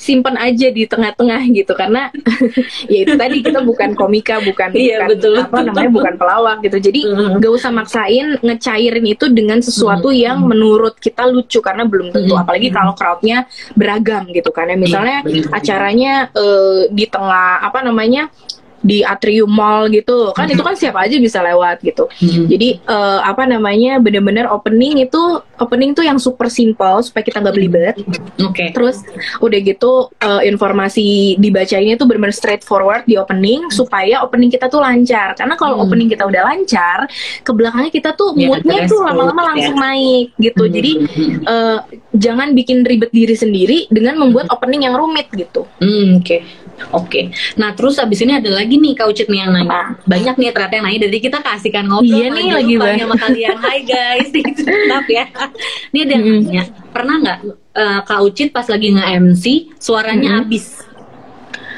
Speaker 3: simpen aja di tengah-tengah gitu karena ya itu tadi kita bukan komika bukan
Speaker 2: Iya,
Speaker 3: bukan
Speaker 2: betul.
Speaker 3: apa namanya bukan pelawak gitu jadi
Speaker 2: Mhm.
Speaker 3: gak usah maksain ngecairin itu dengan sesuatu yang menurut kita lucu karena belum tentu
Speaker 2: Mhm.
Speaker 3: apalagi kalau crowdnya beragam gitu kan ya misalnya
Speaker 2: Iya,
Speaker 3: acaranya eh, di tengah apa namanya di atrium mall gitu kan itu kan siapa aja bisa lewat gitu
Speaker 2: Hmm.
Speaker 3: jadi eh, apa namanya bener-bener opening itu opening tuh yang super simple supaya kita nggak belibet.
Speaker 2: Oke.
Speaker 3: Terus udah gitu eh, informasi dibacainnya tuh bener-bener straightforward di opening supaya opening kita tuh lancar. Karena kalau
Speaker 2: Hmm.
Speaker 3: opening kita udah lancar, ke belakangnya kita tuh
Speaker 2: Ya,
Speaker 3: moodnya tuh lama-lama
Speaker 2: ya.
Speaker 3: langsung naik gitu.
Speaker 2: Hmm.
Speaker 3: Jadi eh, jangan bikin ribet diri sendiri dengan membuat opening yang rumit gitu.
Speaker 2: Hmm, oke. Oke. Nah, terus abis ini ada lagi nih Kak Ucit nih yang nanya. Banyak nih ternyata yang nanya dari kita kasihkan ngobrol.
Speaker 3: Iya nih, lagi
Speaker 2: nih sama kalian. Hai guys. Maaf ya. Ini ada yang nanya. Pernah nggak eh, Kak Ucit pas lagi nge-MC suaranya
Speaker 3: Mm-mm.
Speaker 2: habis?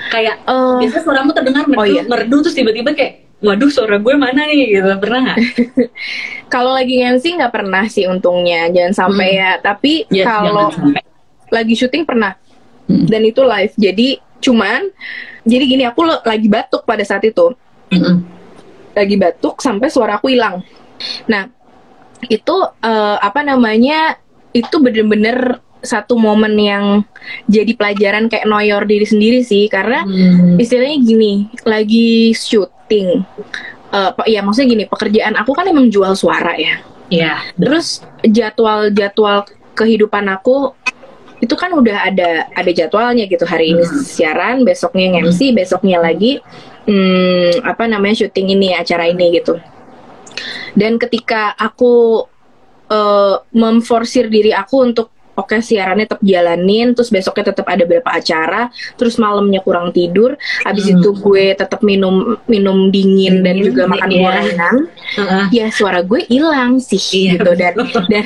Speaker 2: kayak
Speaker 3: Eh,
Speaker 2: biasa suaramu terdengar merdu,
Speaker 3: oh iya.
Speaker 2: merdu terus tiba-tiba kayak waduh suara gue mana nih gitu pernah nggak?
Speaker 3: kalau lagi MC nggak pernah sih untungnya, jangan sampai
Speaker 2: Hmm.
Speaker 3: ya. Tapi
Speaker 2: Ya,
Speaker 3: kalau
Speaker 2: jangan sampai.
Speaker 3: lagi syuting pernah,
Speaker 2: Hmm.
Speaker 3: dan itu live. Jadi cuman, jadi gini aku lagi batuk pada saat itu,
Speaker 2: Mm-mm.
Speaker 3: lagi batuk sampai suara aku hilang. Nah itu eh, apa namanya? Itu bener-bener satu momen yang jadi pelajaran kayak noyor diri sendiri sih, karena
Speaker 2: Hmm.
Speaker 3: istilahnya gini lagi syuting eh pe- ya maksudnya gini pekerjaan aku kan emang jual suara ya
Speaker 2: Iya.
Speaker 3: terus jadwal-jadwal kehidupan aku itu kan udah ada ada jadwalnya gitu hari ini
Speaker 2: Hmm.
Speaker 3: siaran besoknya MC besoknya lagi hmm, apa namanya syuting ini acara ini gitu dan ketika aku eh, memforsir diri aku untuk oke siarannya tetap jalanin terus besoknya tetap ada beberapa acara terus malamnya kurang tidur habis
Speaker 2: Hmm.
Speaker 3: itu gue tetap minum minum dingin dan
Speaker 2: Dingin,
Speaker 3: juga makan
Speaker 2: iya.
Speaker 3: gorengan
Speaker 2: Heeh.
Speaker 3: ya suara gue hilang sih
Speaker 2: Iya,
Speaker 3: gitu dan dan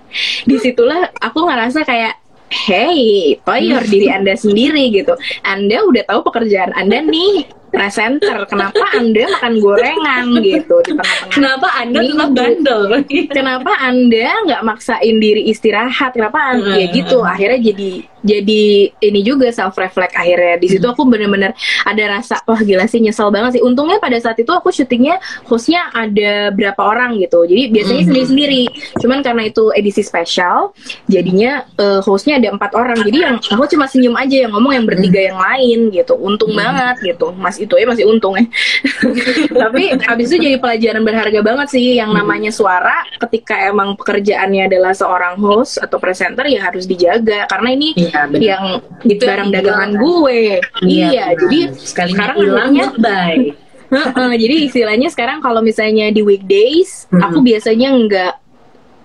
Speaker 3: di situlah aku ngerasa kayak hey toyor diri anda sendiri gitu. Anda udah tahu pekerjaan anda nih presenter kenapa anda makan gorengan gitu di tengah-tengah
Speaker 2: Kenapa anda
Speaker 3: Minggu.
Speaker 2: tetap bandel?
Speaker 3: kenapa anda nggak maksain diri istirahat kenapa an- ya
Speaker 2: Hmm.
Speaker 3: gitu akhirnya jadi jadi ini juga self reflect akhirnya di situ aku bener-bener ada rasa wah gila sih nyesel banget sih untungnya pada saat itu aku syutingnya hostnya ada berapa orang gitu jadi biasanya
Speaker 2: Hmm.
Speaker 3: sendiri-sendiri cuman karena itu edisi spesial jadinya eh, hostnya ada empat orang jadi yang aku cuma senyum aja yang ngomong yang bertiga yang lain gitu untung
Speaker 2: Hmm.
Speaker 3: banget gitu mas itu ya masih untung ya tapi habis itu jadi pelajaran berharga banget sih yang
Speaker 2: Hmm.
Speaker 3: namanya suara ketika emang pekerjaannya adalah seorang host atau presenter ya harus dijaga karena ini
Speaker 2: Iya, benar.
Speaker 3: yang
Speaker 2: Itu
Speaker 3: barang
Speaker 2: yang
Speaker 3: dagangan
Speaker 2: dijual,
Speaker 3: gue iya,
Speaker 2: benar.
Speaker 3: jadi
Speaker 2: sekalinya
Speaker 3: sekarang
Speaker 2: hilang
Speaker 3: akhirnya-
Speaker 2: goodbye.
Speaker 3: Heeh, jadi istilahnya sekarang kalau misalnya di weekdays
Speaker 2: Hmm.
Speaker 3: aku biasanya nggak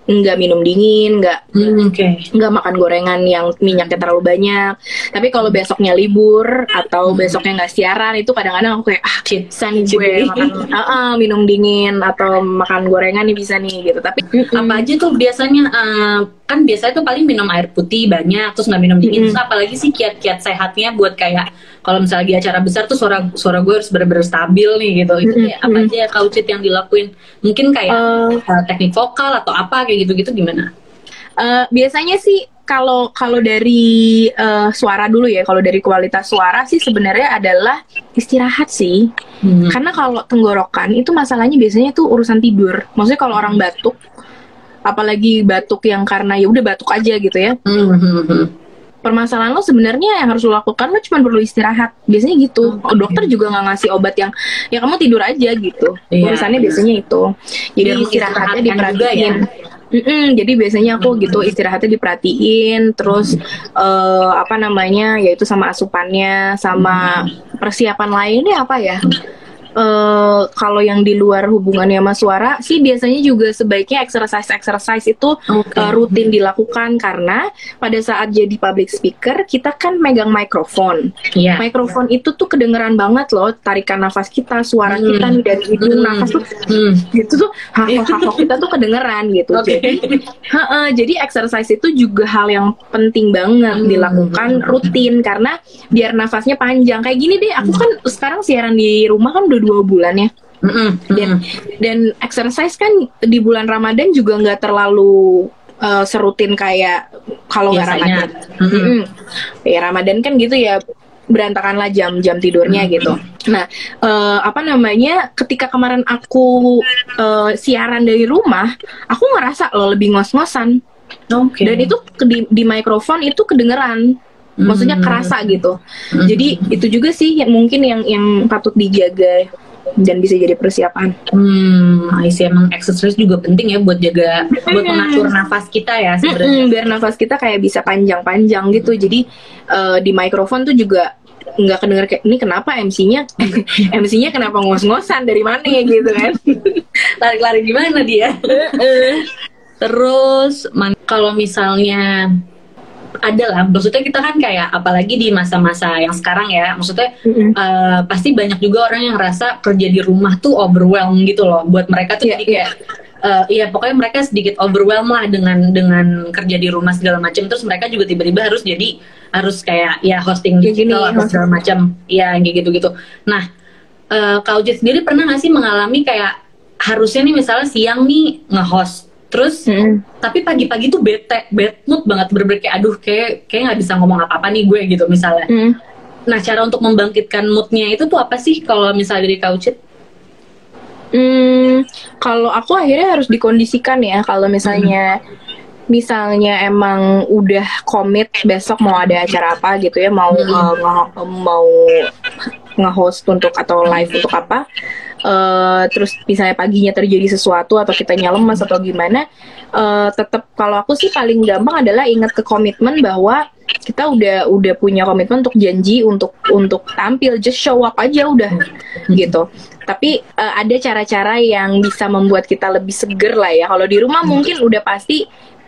Speaker 3: nggak minum dingin nggak
Speaker 2: Hmm, Oke.
Speaker 3: nggak makan gorengan yang minyaknya terlalu banyak tapi kalau besoknya libur atau
Speaker 2: Hmm.
Speaker 3: besoknya nggak siaran itu kadang-kadang aku kayak ah
Speaker 2: Cheat
Speaker 3: gue
Speaker 2: day.
Speaker 3: makan ah, ah, minum dingin atau makan gorengan nih bisa nih gitu tapi
Speaker 2: Apa aja tuh biasanya eh, kan biasanya tuh paling minum air putih banyak terus nggak minum dingin
Speaker 3: Mm-mm.
Speaker 2: terus apalagi sih kiat-kiat sehatnya buat kayak kalau misalnya di acara besar tuh suara suara gue harus bener-bener stabil nih gitu itu
Speaker 3: Mm-mm.
Speaker 2: kayak apa aja ya Kak Ucit yang dilakuin mungkin kayak
Speaker 3: eh,
Speaker 2: teknik vokal atau apa kayak gitu-gitu gimana?
Speaker 3: eh, biasanya sih kalau kalau dari eh, suara dulu ya kalau dari kualitas suara sih sebenarnya adalah istirahat sih
Speaker 2: Hmm.
Speaker 3: karena kalau tenggorokan itu masalahnya biasanya tuh urusan tidur maksudnya kalau orang batuk apalagi batuk yang karena ya udah batuk aja gitu ya.
Speaker 2: Hmm, hmm, hmm.
Speaker 3: permasalahan lo sebenarnya yang harus lo lakukan lo cuma perlu istirahat. Biasanya gitu.
Speaker 2: Oh,
Speaker 3: dokter juga nggak ngasih obat yang ya kamu tidur aja gitu.
Speaker 2: Iya,
Speaker 3: urusannya
Speaker 2: iya.
Speaker 3: biasanya itu. Jadi
Speaker 2: Biar
Speaker 3: istirahatnya diperhatiin. Mm-mm, jadi biasanya aku gitu istirahatnya diperhatiin terus eh, apa namanya yaitu sama asupannya sama persiapan lainnya apa ya eh kalau yang di luar hubungannya sama suara sih biasanya juga sebaiknya exercise exercise itu
Speaker 2: Oke.
Speaker 3: uh, rutin dilakukan karena pada saat jadi public speaker kita kan megang mikrofon.
Speaker 2: Iya.
Speaker 3: Mikrofon itu tuh kedengeran banget loh tarikan nafas kita, suara
Speaker 2: Hmm.
Speaker 3: kita nih dari hidung
Speaker 2: Hmm.
Speaker 3: nafas tuh
Speaker 2: Hmm.
Speaker 3: gitu tuh hafal kita tuh kedengeran gitu.
Speaker 2: Oke.
Speaker 3: Jadi Heeh, jadi exercise itu juga hal yang penting banget
Speaker 2: Hmm.
Speaker 3: dilakukan rutin karena biar nafasnya panjang. Kayak gini deh, aku kan sekarang siaran di rumah kan udah dua bulan ya.
Speaker 2: Mm-mm,
Speaker 3: Dan
Speaker 2: mm-mm.
Speaker 3: dan exercise kan di bulan Ramadan juga nggak terlalu uh, serutin kayak kalau nggak. Ramadan.
Speaker 2: Mm-mm.
Speaker 3: Mm-mm. Ya Ramadan kan gitu ya berantakanlah jam-jam tidurnya gitu. Nah, eh, apa namanya? Ketika kemarin aku eh, siaran dari rumah, aku ngerasa loh lebih ngos-ngosan.
Speaker 2: Oke.
Speaker 3: Dan itu di, di mikrofon itu kedengeran. Maksudnya
Speaker 2: Hmm.
Speaker 3: kerasa gitu.
Speaker 2: Hmm.
Speaker 3: Jadi itu juga sih yang mungkin yang yang patut dijaga dan bisa jadi persiapan.
Speaker 2: Hmm, I see. emang exercise juga penting ya buat jaga, buat mengatur nafas kita ya sebenarnya.
Speaker 3: Mm-mm, biar nafas kita kayak bisa panjang-panjang gitu. Jadi eh, di mikrofon tuh juga nggak kedenger kayak ini kenapa MC-nya MC-nya kenapa ngos-ngosan dari mana ya gitu kan.
Speaker 2: Lari-lari gimana dia? Terus kalau misalnya ada lah, maksudnya kita kan kayak apalagi di masa-masa yang sekarang ya, maksudnya
Speaker 3: Mm-mm.
Speaker 2: eh, pasti banyak juga orang yang ngerasa kerja di rumah tuh overwhelm gitu loh. Buat mereka tuh
Speaker 3: Iya,
Speaker 2: jadi kayak eh, iya pokoknya mereka sedikit overwhelmed lah dengan dengan kerja di rumah segala macam terus mereka juga tiba-tiba harus jadi harus kayak ya hosting digital atau segala macam ya kayak gitu-gitu nah eh kau sendiri pernah gak sih mengalami kayak harusnya nih misalnya siang nih nge-host terus
Speaker 3: Mm-mm.
Speaker 2: tapi pagi-pagi tuh bete bad mood banget bener kayak aduh kayak kayak nggak bisa ngomong apa-apa nih gue gitu misalnya
Speaker 3: Mm.
Speaker 2: nah cara untuk membangkitkan moodnya itu tuh apa sih kalau misalnya dari kau Cit?
Speaker 3: Hmm, kalau aku akhirnya harus dikondisikan ya kalau misalnya misalnya emang udah komit besok mau ada acara apa gitu ya mau
Speaker 2: Hmm.
Speaker 3: uh, nge- mau nge-host untuk atau live untuk apa eh terus misalnya paginya terjadi sesuatu atau kitanya lemas atau gimana eh tetap kalau aku sih paling gampang adalah ingat ke komitmen bahwa kita udah udah punya komitmen untuk janji untuk untuk tampil just show up aja udah gitu. Tapi eh, ada cara-cara yang bisa membuat kita lebih seger lah ya. Kalau di rumah mungkin udah pasti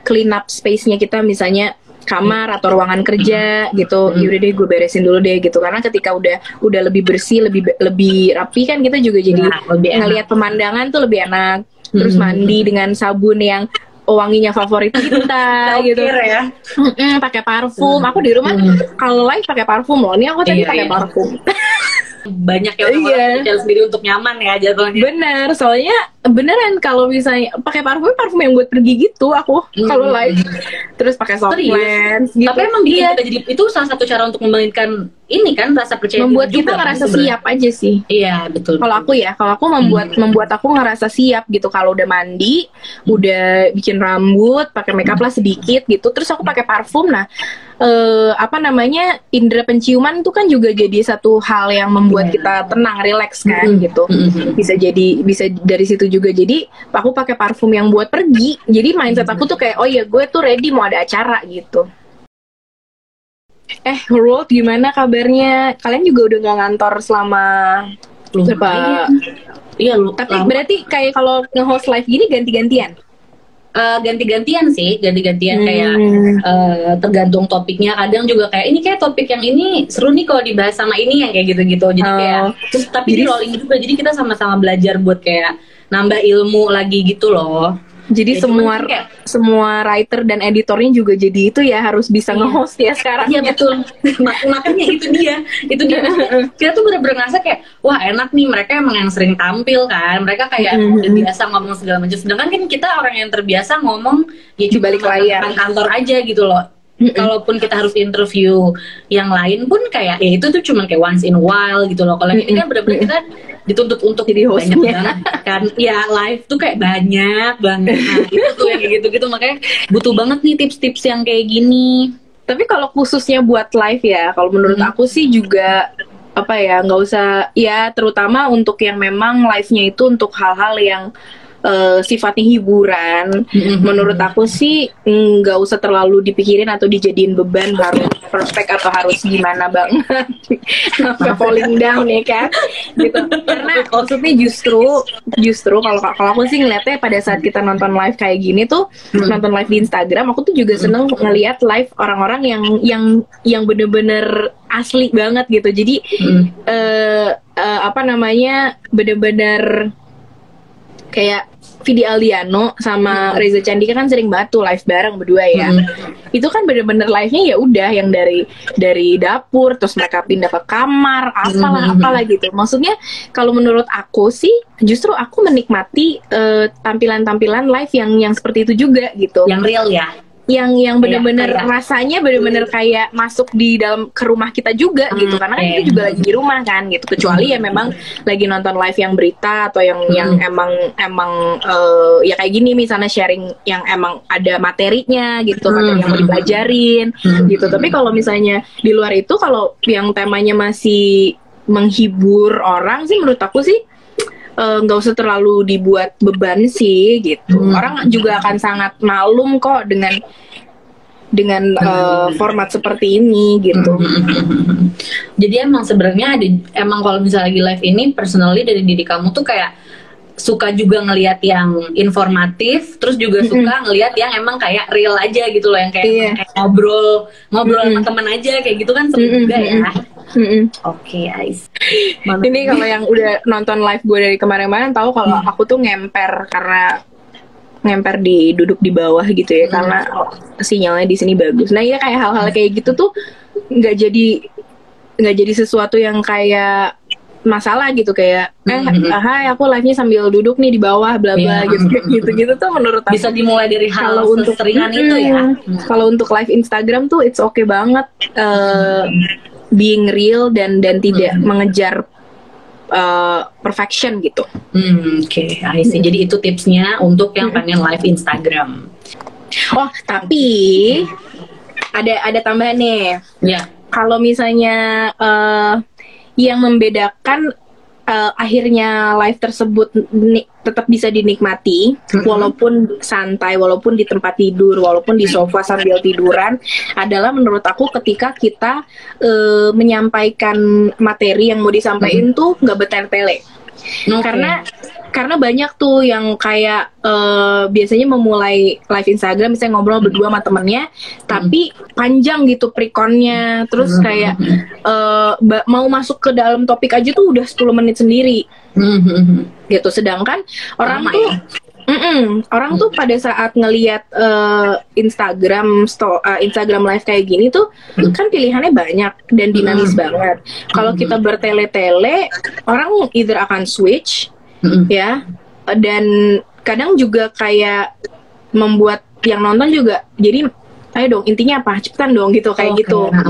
Speaker 3: clean up space-nya kita misalnya kamar atau ruangan kerja gitu
Speaker 2: Hmm.
Speaker 3: yaudah deh gue beresin dulu deh gitu karena ketika udah udah lebih bersih lebih lebih rapi kan kita juga jadi
Speaker 2: Nah, lebih
Speaker 3: ngelihat pemandangan tuh lebih enak terus
Speaker 2: Hmm.
Speaker 3: mandi dengan sabun yang wanginya favorit kita gitu
Speaker 2: ya
Speaker 3: Mm-mm, pakai parfum aku di rumah
Speaker 2: Hmm.
Speaker 3: kalau live pakai parfum loh ini aku tadi
Speaker 2: Iya,
Speaker 3: pakai
Speaker 2: iya.
Speaker 3: parfum
Speaker 2: banyak ya
Speaker 3: Iya.
Speaker 2: yang sendiri untuk nyaman ya jatuhnya
Speaker 3: bener soalnya beneran kalau misalnya pakai parfum parfum yang buat pergi gitu aku
Speaker 2: Hmm.
Speaker 3: kalau live terus pakai soft
Speaker 2: Serius?
Speaker 3: lens gitu
Speaker 2: Tapi emang bikin
Speaker 3: Iya.
Speaker 2: kita jadi itu salah satu cara untuk membangkitkan ini kan rasa percaya
Speaker 3: membuat kita
Speaker 2: juga kan
Speaker 3: ngerasa
Speaker 2: sebenarnya.
Speaker 3: siap aja sih
Speaker 2: Iya betul.
Speaker 3: kalau aku ya kalau aku membuat
Speaker 2: Hmm.
Speaker 3: membuat aku ngerasa siap gitu kalau udah mandi udah bikin rambut pakai makeup lah sedikit gitu terus aku pakai parfum nah eh, apa namanya indera penciuman itu kan juga jadi satu hal yang membuat
Speaker 2: Iya.
Speaker 3: kita tenang relax kan
Speaker 2: Mm-mm.
Speaker 3: gitu
Speaker 2: Mm-mm.
Speaker 3: bisa jadi bisa dari situ juga jadi aku pakai parfum yang buat pergi jadi mindset aku tuh kayak oh ya gue tuh ready mau ada acara gitu eh World gimana kabarnya kalian juga udah nggak ngantor selama berapa.
Speaker 2: Iya lu.
Speaker 3: tapi
Speaker 2: lama.
Speaker 3: berarti kayak kalau nge-host live gini ganti-gantian
Speaker 2: Eh, ganti-gantian sih, ganti-gantian kayak
Speaker 3: Hmm.
Speaker 2: eh, tergantung topiknya. Kadang juga kayak ini kayak topik yang ini seru nih kalau dibahas sama ini yang kayak gitu-gitu. Jadi
Speaker 3: Oh.
Speaker 2: kayak terus tapi
Speaker 3: Jadi-
Speaker 2: di rolling juga. Jadi kita sama-sama belajar buat kayak nambah ilmu lagi gitu loh.
Speaker 3: jadi
Speaker 2: Ya,
Speaker 3: semua
Speaker 2: kayak-
Speaker 3: semua writer dan editornya juga jadi itu ya harus bisa
Speaker 2: Iya.
Speaker 3: nge-host ya sekarang
Speaker 2: Iya betul. Mak- Makanya itu dia, itu dia. Maksudnya, Kita tuh bener-bener ngerasa kayak, wah enak nih mereka emang yang sering tampil kan. Mereka kayak
Speaker 3: Mhm.
Speaker 2: udah biasa ngomong segala macam. Sedangkan kan kita orang yang terbiasa ngomong ya
Speaker 3: Di
Speaker 2: cuma
Speaker 3: balik layar.
Speaker 2: kantor aja gitu loh. Kalaupun kita harus interview yang lain pun kayak ya itu tuh cuma kayak once in a while gitu loh. Kalau yang ini kan bener-bener kita dituntut untuk
Speaker 3: Jadi
Speaker 2: banyak
Speaker 3: hostnya.
Speaker 2: banget kan. Ya live tuh kayak banyak banget. Nah, itu tuh yang gitu-gitu makanya butuh banget nih tips-tips yang kayak gini.
Speaker 3: Tapi kalau khususnya buat live ya, kalau menurut
Speaker 2: Hmm.
Speaker 3: aku sih juga apa ya nggak usah ya terutama untuk yang memang live-nya itu untuk hal-hal yang eh, sifatnya hiburan.
Speaker 2: Mhm.
Speaker 3: Menurut aku sih nggak usah terlalu dipikirin atau dijadiin beban harus perfect atau harus gimana banget sampai falling down ya kan gitu karena maksudnya justru justru kalau kalau aku sih ngeliatnya pada saat kita nonton live kayak gini tuh
Speaker 2: Hmm.
Speaker 3: nonton live di Instagram aku tuh juga seneng ngeliat live orang-orang yang yang yang bener-bener asli banget gitu jadi
Speaker 2: Hmm.
Speaker 3: eh eh, apa namanya bener-bener kayak Vidi Aldiano sama Reza Candika kan sering tuh live bareng berdua ya.
Speaker 2: Hmm.
Speaker 3: Itu kan bener-bener live-nya ya udah yang dari dari dapur terus mereka pindah ke kamar, apalah
Speaker 2: Hmm.
Speaker 3: apalah gitu. Maksudnya kalau menurut aku sih justru aku menikmati eh, tampilan-tampilan live yang yang seperti itu juga gitu
Speaker 2: Yang real ya.
Speaker 3: Yang yang bener-bener
Speaker 2: kayak-
Speaker 3: rasanya bener-bener kayak masuk di dalam ke rumah kita juga
Speaker 2: Hmm,
Speaker 3: gitu karena kan
Speaker 2: iya.
Speaker 3: kita juga lagi di rumah kan gitu kecuali ya memang lagi nonton live yang berita atau yang
Speaker 2: Hmm.
Speaker 3: yang emang emang eh, ya kayak gini misalnya sharing yang emang ada materinya gitu
Speaker 2: Hmm.
Speaker 3: materi yang mau dipelajarin
Speaker 2: Hmm.
Speaker 3: gitu tapi kalau misalnya di luar itu kalau yang temanya masih menghibur orang sih menurut aku sih eh, nggak usah terlalu dibuat beban sih gitu
Speaker 2: Hmm.
Speaker 3: orang juga akan sangat malum kok dengan dengan eh, format seperti ini gitu
Speaker 2: Hmm. Jadi emang sebenarnya ada emang kalau misalnya lagi live ini personally dari diri kamu tuh kayak suka juga ngelihat yang informatif, terus juga suka ngelihat yang emang kayak real aja gitu loh, yang kayak,
Speaker 3: Iya.
Speaker 2: kayak ngobrol ngobrol sama teman aja kayak gitu kan seru juga ya.
Speaker 3: Mm-mm.
Speaker 2: Oke, Ais. Mana-
Speaker 3: ini kalau yang udah nonton live gue dari kemarin-kemarin tahu kalau
Speaker 2: Hmm.
Speaker 3: aku tuh ngemper karena ngemper di duduk di bawah gitu ya karena sinyalnya di sini bagus. Nah, ya kayak hal-hal kayak gitu tuh nggak jadi nggak jadi sesuatu yang kayak masalah gitu kayak eh
Speaker 2: Mhm.
Speaker 3: hai aku live-nya sambil duduk nih di bawah bla bla
Speaker 2: Iya.
Speaker 3: gitu gitu gitu tuh menurut aku
Speaker 2: Bisa dimulai dari hal
Speaker 3: kalau untuk
Speaker 2: seringan itu ya.
Speaker 3: Mm, kalau untuk live Instagram tuh it's okay banget uh, being real dan dan tidak mengejar uh, perfection gitu.
Speaker 2: Hmm, oke, I see. Jadi itu tipsnya untuk yang pengen live Instagram.
Speaker 3: Oh tapi ada ada tambahan nih.
Speaker 2: Ya.
Speaker 3: Kalau misalnya uh, yang membedakan uh, akhirnya live tersebut tetap bisa dinikmati walaupun santai, walaupun di tempat tidur, walaupun di sofa sambil tiduran adalah menurut aku ketika kita uh, menyampaikan materi yang mau disampaikan tuh nggak bertele-tele.
Speaker 2: Oke.
Speaker 3: Karena karena banyak tuh yang kayak eh, biasanya memulai live Instagram misalnya ngobrol berdua sama temennya tapi panjang gitu preconnya terus kayak eh, ba- mau masuk ke dalam topik aja tuh udah 10 menit sendiri
Speaker 2: Hmm, hmm, hmm.
Speaker 3: gitu sedangkan orang
Speaker 2: Lama
Speaker 3: tuh
Speaker 2: ya?
Speaker 3: Mm-mm. orang tuh pada saat ngelihat eh, Instagram sto- eh, Instagram live kayak gini tuh kan pilihannya banyak dan dinamis banget. Kalau kita bertele-tele, orang either akan switch
Speaker 2: Hmm,
Speaker 3: ya dan kadang juga kayak membuat yang nonton juga jadi ayo dong intinya apa cepetan dong gitu kayak
Speaker 2: Oke.
Speaker 3: gitu
Speaker 2: Ah,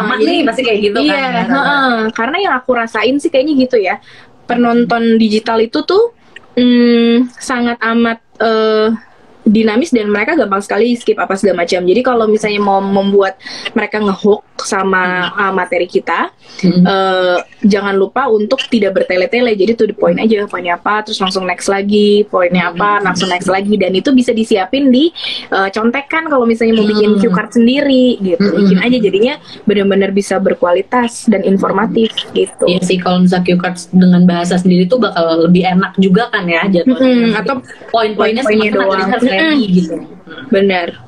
Speaker 2: Alamat
Speaker 3: Jadi-
Speaker 2: nih pasti kayak gitu
Speaker 3: iya
Speaker 2: kan. ya.
Speaker 3: heeh. karena yang aku rasain sih kayaknya gitu ya penonton digital itu tuh mm, sangat amat eh, dinamis dan mereka gampang sekali skip apa segala macam jadi kalau misalnya mau membuat mereka ngehook sama uh, materi kita
Speaker 2: Hmm.
Speaker 3: eh, jangan lupa untuk tidak bertele-tele jadi to the point aja poinnya apa terus langsung next lagi poinnya apa langsung next lagi dan itu bisa disiapin di eh, contekan kalau misalnya mau bikin
Speaker 2: Hmm.
Speaker 3: cue card sendiri gitu
Speaker 2: Hmm.
Speaker 3: bikin aja jadinya benar-benar bisa berkualitas dan informatif gitu
Speaker 2: Iya sih kalau misalnya cue cards dengan bahasa sendiri tuh bakal lebih enak juga kan ya jadwalnya.
Speaker 3: Mm-mm, atau
Speaker 2: poin-poinnya
Speaker 3: poin-poinnya doang.
Speaker 2: Ready gitu.
Speaker 3: benar.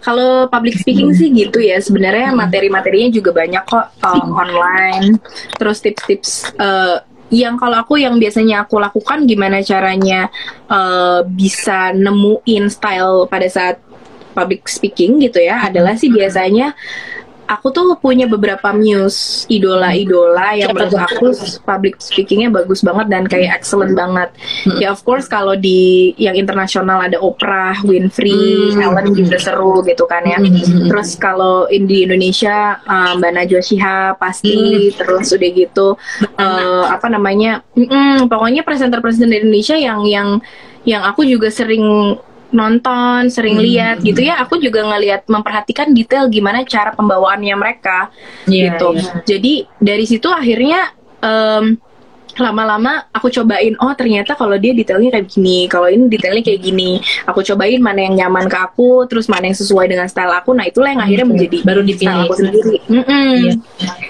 Speaker 3: Kalau public speaking sih gitu ya. Sebenarnya materi-materinya juga banyak kok uh, online. Terus tips-tips uh, yang kalau aku yang biasanya aku lakukan gimana caranya uh, bisa nemuin style pada saat public speaking gitu ya adalah sih biasanya aku tuh punya beberapa muse idola-idola yang menurut aku public speakingnya bagus banget dan kayak excellent banget.
Speaker 2: Hmm.
Speaker 3: Ya of course kalau di yang internasional ada Oprah, Winfrey,
Speaker 2: Hmm.
Speaker 3: Ellen juga seru gitu kan ya.
Speaker 2: Hmm.
Speaker 3: Terus kalau in di Indonesia um, Mbak Najwa Shihab pasti terus udah gitu eh, apa namanya? mm-mm, pokoknya presenter-presenter Indonesia yang yang yang aku juga sering nonton, sering
Speaker 2: Hmm.
Speaker 3: lihat gitu ya. Aku juga ngelihat memperhatikan detail gimana cara pembawaannya mereka
Speaker 2: Iya,
Speaker 3: gitu.
Speaker 2: iya.
Speaker 3: Jadi dari situ akhirnya em, lama-lama aku cobain oh ternyata kalau dia detailnya kayak gini kalau ini detailnya kayak gini aku cobain mana yang nyaman ke aku terus mana yang sesuai dengan style aku nah itulah yang akhirnya menjadi
Speaker 2: Baru
Speaker 3: style
Speaker 2: dipilih.
Speaker 3: aku sendiri Mm-mm.
Speaker 2: Iya.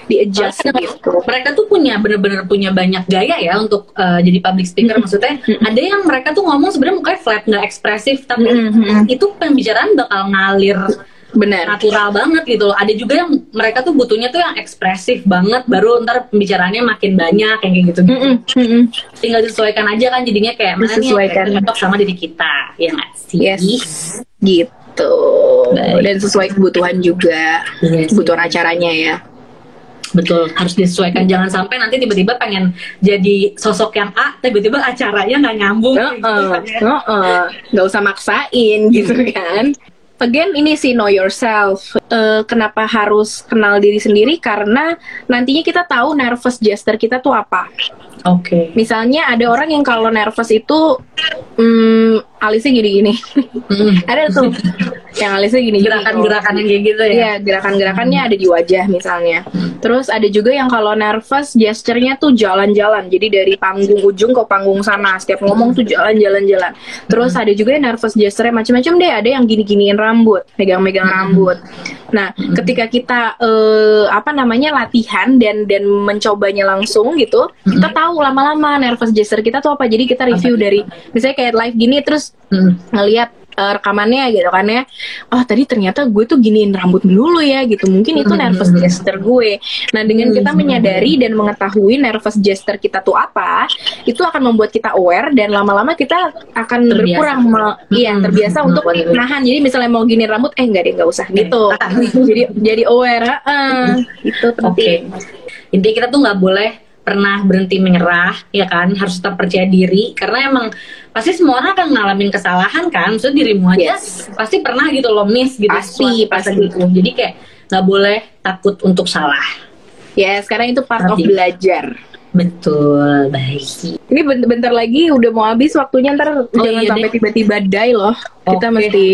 Speaker 3: di adjust
Speaker 2: Soalnya
Speaker 3: gitu
Speaker 2: mereka tuh punya bener-bener punya banyak gaya ya untuk uh, jadi public speaker maksudnya ada yang mereka tuh ngomong sebenarnya mukanya flat nggak ekspresif tapi
Speaker 3: Mm-mm.
Speaker 2: itu pembicaraan bakal ngalir
Speaker 3: benar
Speaker 2: natural banget gitu loh ada juga yang mereka tuh butuhnya tuh yang ekspresif banget baru ntar pembicaraannya makin banyak kayak gitu gitu
Speaker 3: Mm-mm. Mm-mm.
Speaker 2: tinggal disesuaikan aja kan jadinya kayak mana nih yang
Speaker 3: Disesuaikan.
Speaker 2: cocok sama diri kita ya nggak sih
Speaker 3: yes gitu
Speaker 2: Baik.
Speaker 3: dan sesuai kebutuhan juga
Speaker 2: Iya sih.
Speaker 3: kebutuhan acaranya ya
Speaker 2: Betul, harus disesuaikan. Jangan sampai nanti tiba-tiba pengen jadi sosok yang A, tiba-tiba acaranya nggak nyambung. gitu
Speaker 3: Heeh,
Speaker 2: kan ya.
Speaker 3: heeh. nggak usah maksain gitu kan. Again ini sih know yourself. Eh, kenapa harus kenal diri sendiri? Karena nantinya kita tahu nervous gesture kita tuh apa.
Speaker 2: Oke.
Speaker 3: Misalnya ada orang yang kalau nervous itu, hmm, alisnya gini-gini.
Speaker 2: Hmm.
Speaker 3: ada tuh yang alisnya gini-gini.
Speaker 2: Gerakan-gerakan yang kayak gitu ya.
Speaker 3: Iya, gerakan-gerakannya ada di wajah misalnya. Terus ada juga yang kalau nervous gesturnya tuh jalan-jalan. Jadi dari panggung ujung ke panggung sana, setiap ngomong tuh jalan-jalan-jalan. Terus ada juga yang nervous gesturnya macam-macam deh. Ada yang gini-giniin rambut, megang-megang rambut. Nah, ketika kita eh, apa namanya latihan dan dan mencobanya langsung gitu, kita tahu lama-lama nervous gesture kita tuh apa. Jadi kita review dari misalnya kayak live gini terus
Speaker 2: Hmm.
Speaker 3: ngelihat eh, rekamannya gitu kan ya oh tadi ternyata gue tuh giniin rambut dulu ya gitu mungkin itu
Speaker 2: Hmm.
Speaker 3: nervous gesture gue nah dengan
Speaker 2: Hmm.
Speaker 3: kita menyadari dan mengetahui nervous gesture kita tuh apa itu akan membuat kita aware dan lama-lama kita akan
Speaker 2: Terbiasa.
Speaker 3: berkurang me- iya
Speaker 2: Hmm.
Speaker 3: terbiasa untuk nahan jadi misalnya mau gini rambut eh enggak deh nggak usah gitu jadi jadi aware heeh. itu
Speaker 2: Oke.
Speaker 3: penting
Speaker 2: Intinya kita tuh nggak boleh pernah berhenti menyerah, ya kan? Harus tetap percaya diri karena emang pasti semua orang akan ngalamin kesalahan kan. Maksudnya dirimu aja
Speaker 3: Yes.
Speaker 2: pasti pernah gitu loh miss gitu.
Speaker 3: Pasti, pasti.
Speaker 2: gitu. Jadi kayak nggak boleh takut untuk salah.
Speaker 3: ya sekarang itu part of
Speaker 2: Tapi-
Speaker 3: belajar
Speaker 2: Betul, baik.
Speaker 3: Ini ben- bentar lagi udah mau habis waktunya ntar jangan
Speaker 2: iya
Speaker 3: sampai tiba-tiba die loh. Kita
Speaker 2: Oke.
Speaker 3: mesti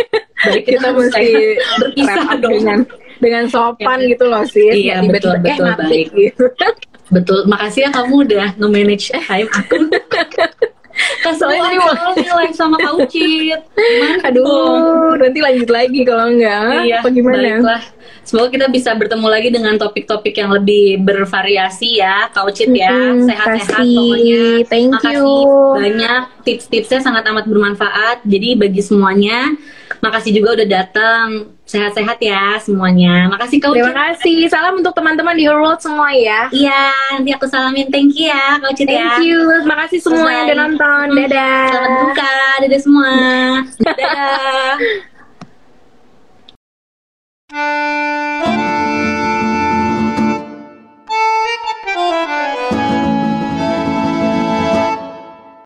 Speaker 2: Baik,
Speaker 3: kita mesti
Speaker 2: berpisah dong.
Speaker 3: dengan dengan sopan
Speaker 2: Iya.
Speaker 3: gitu loh sih.
Speaker 2: Iya, betul, betul, baik.
Speaker 3: gitu.
Speaker 2: Betul, makasih ya kamu udah nge-manage time aku. Kasih
Speaker 3: Soalnya ini mau-
Speaker 2: live sama Kak Ucit.
Speaker 3: Aduh, nanti lanjut lagi kalau enggak.
Speaker 2: Iya,
Speaker 3: apa gimana?
Speaker 2: baiklah. Semoga kita bisa bertemu lagi dengan topik-topik yang lebih bervariasi ya, Kak Ucit ya.
Speaker 3: Mm-mm,
Speaker 2: Sehat-sehat pokoknya.
Speaker 3: Thank
Speaker 2: Makasih
Speaker 3: you.
Speaker 2: banyak tips-tipsnya sangat amat bermanfaat. Jadi bagi semuanya, makasih juga udah datang. Sehat-sehat ya semuanya. Makasih
Speaker 3: Terima kasih. Salam untuk teman-teman di Her World semua ya.
Speaker 2: Iya, nanti aku salamin. Thank you ya, Coach Thank ya.
Speaker 3: You. Makasih semua yang udah nonton. Hmm. Dadah.
Speaker 2: Selamat buka. Dadah semua. Dadah.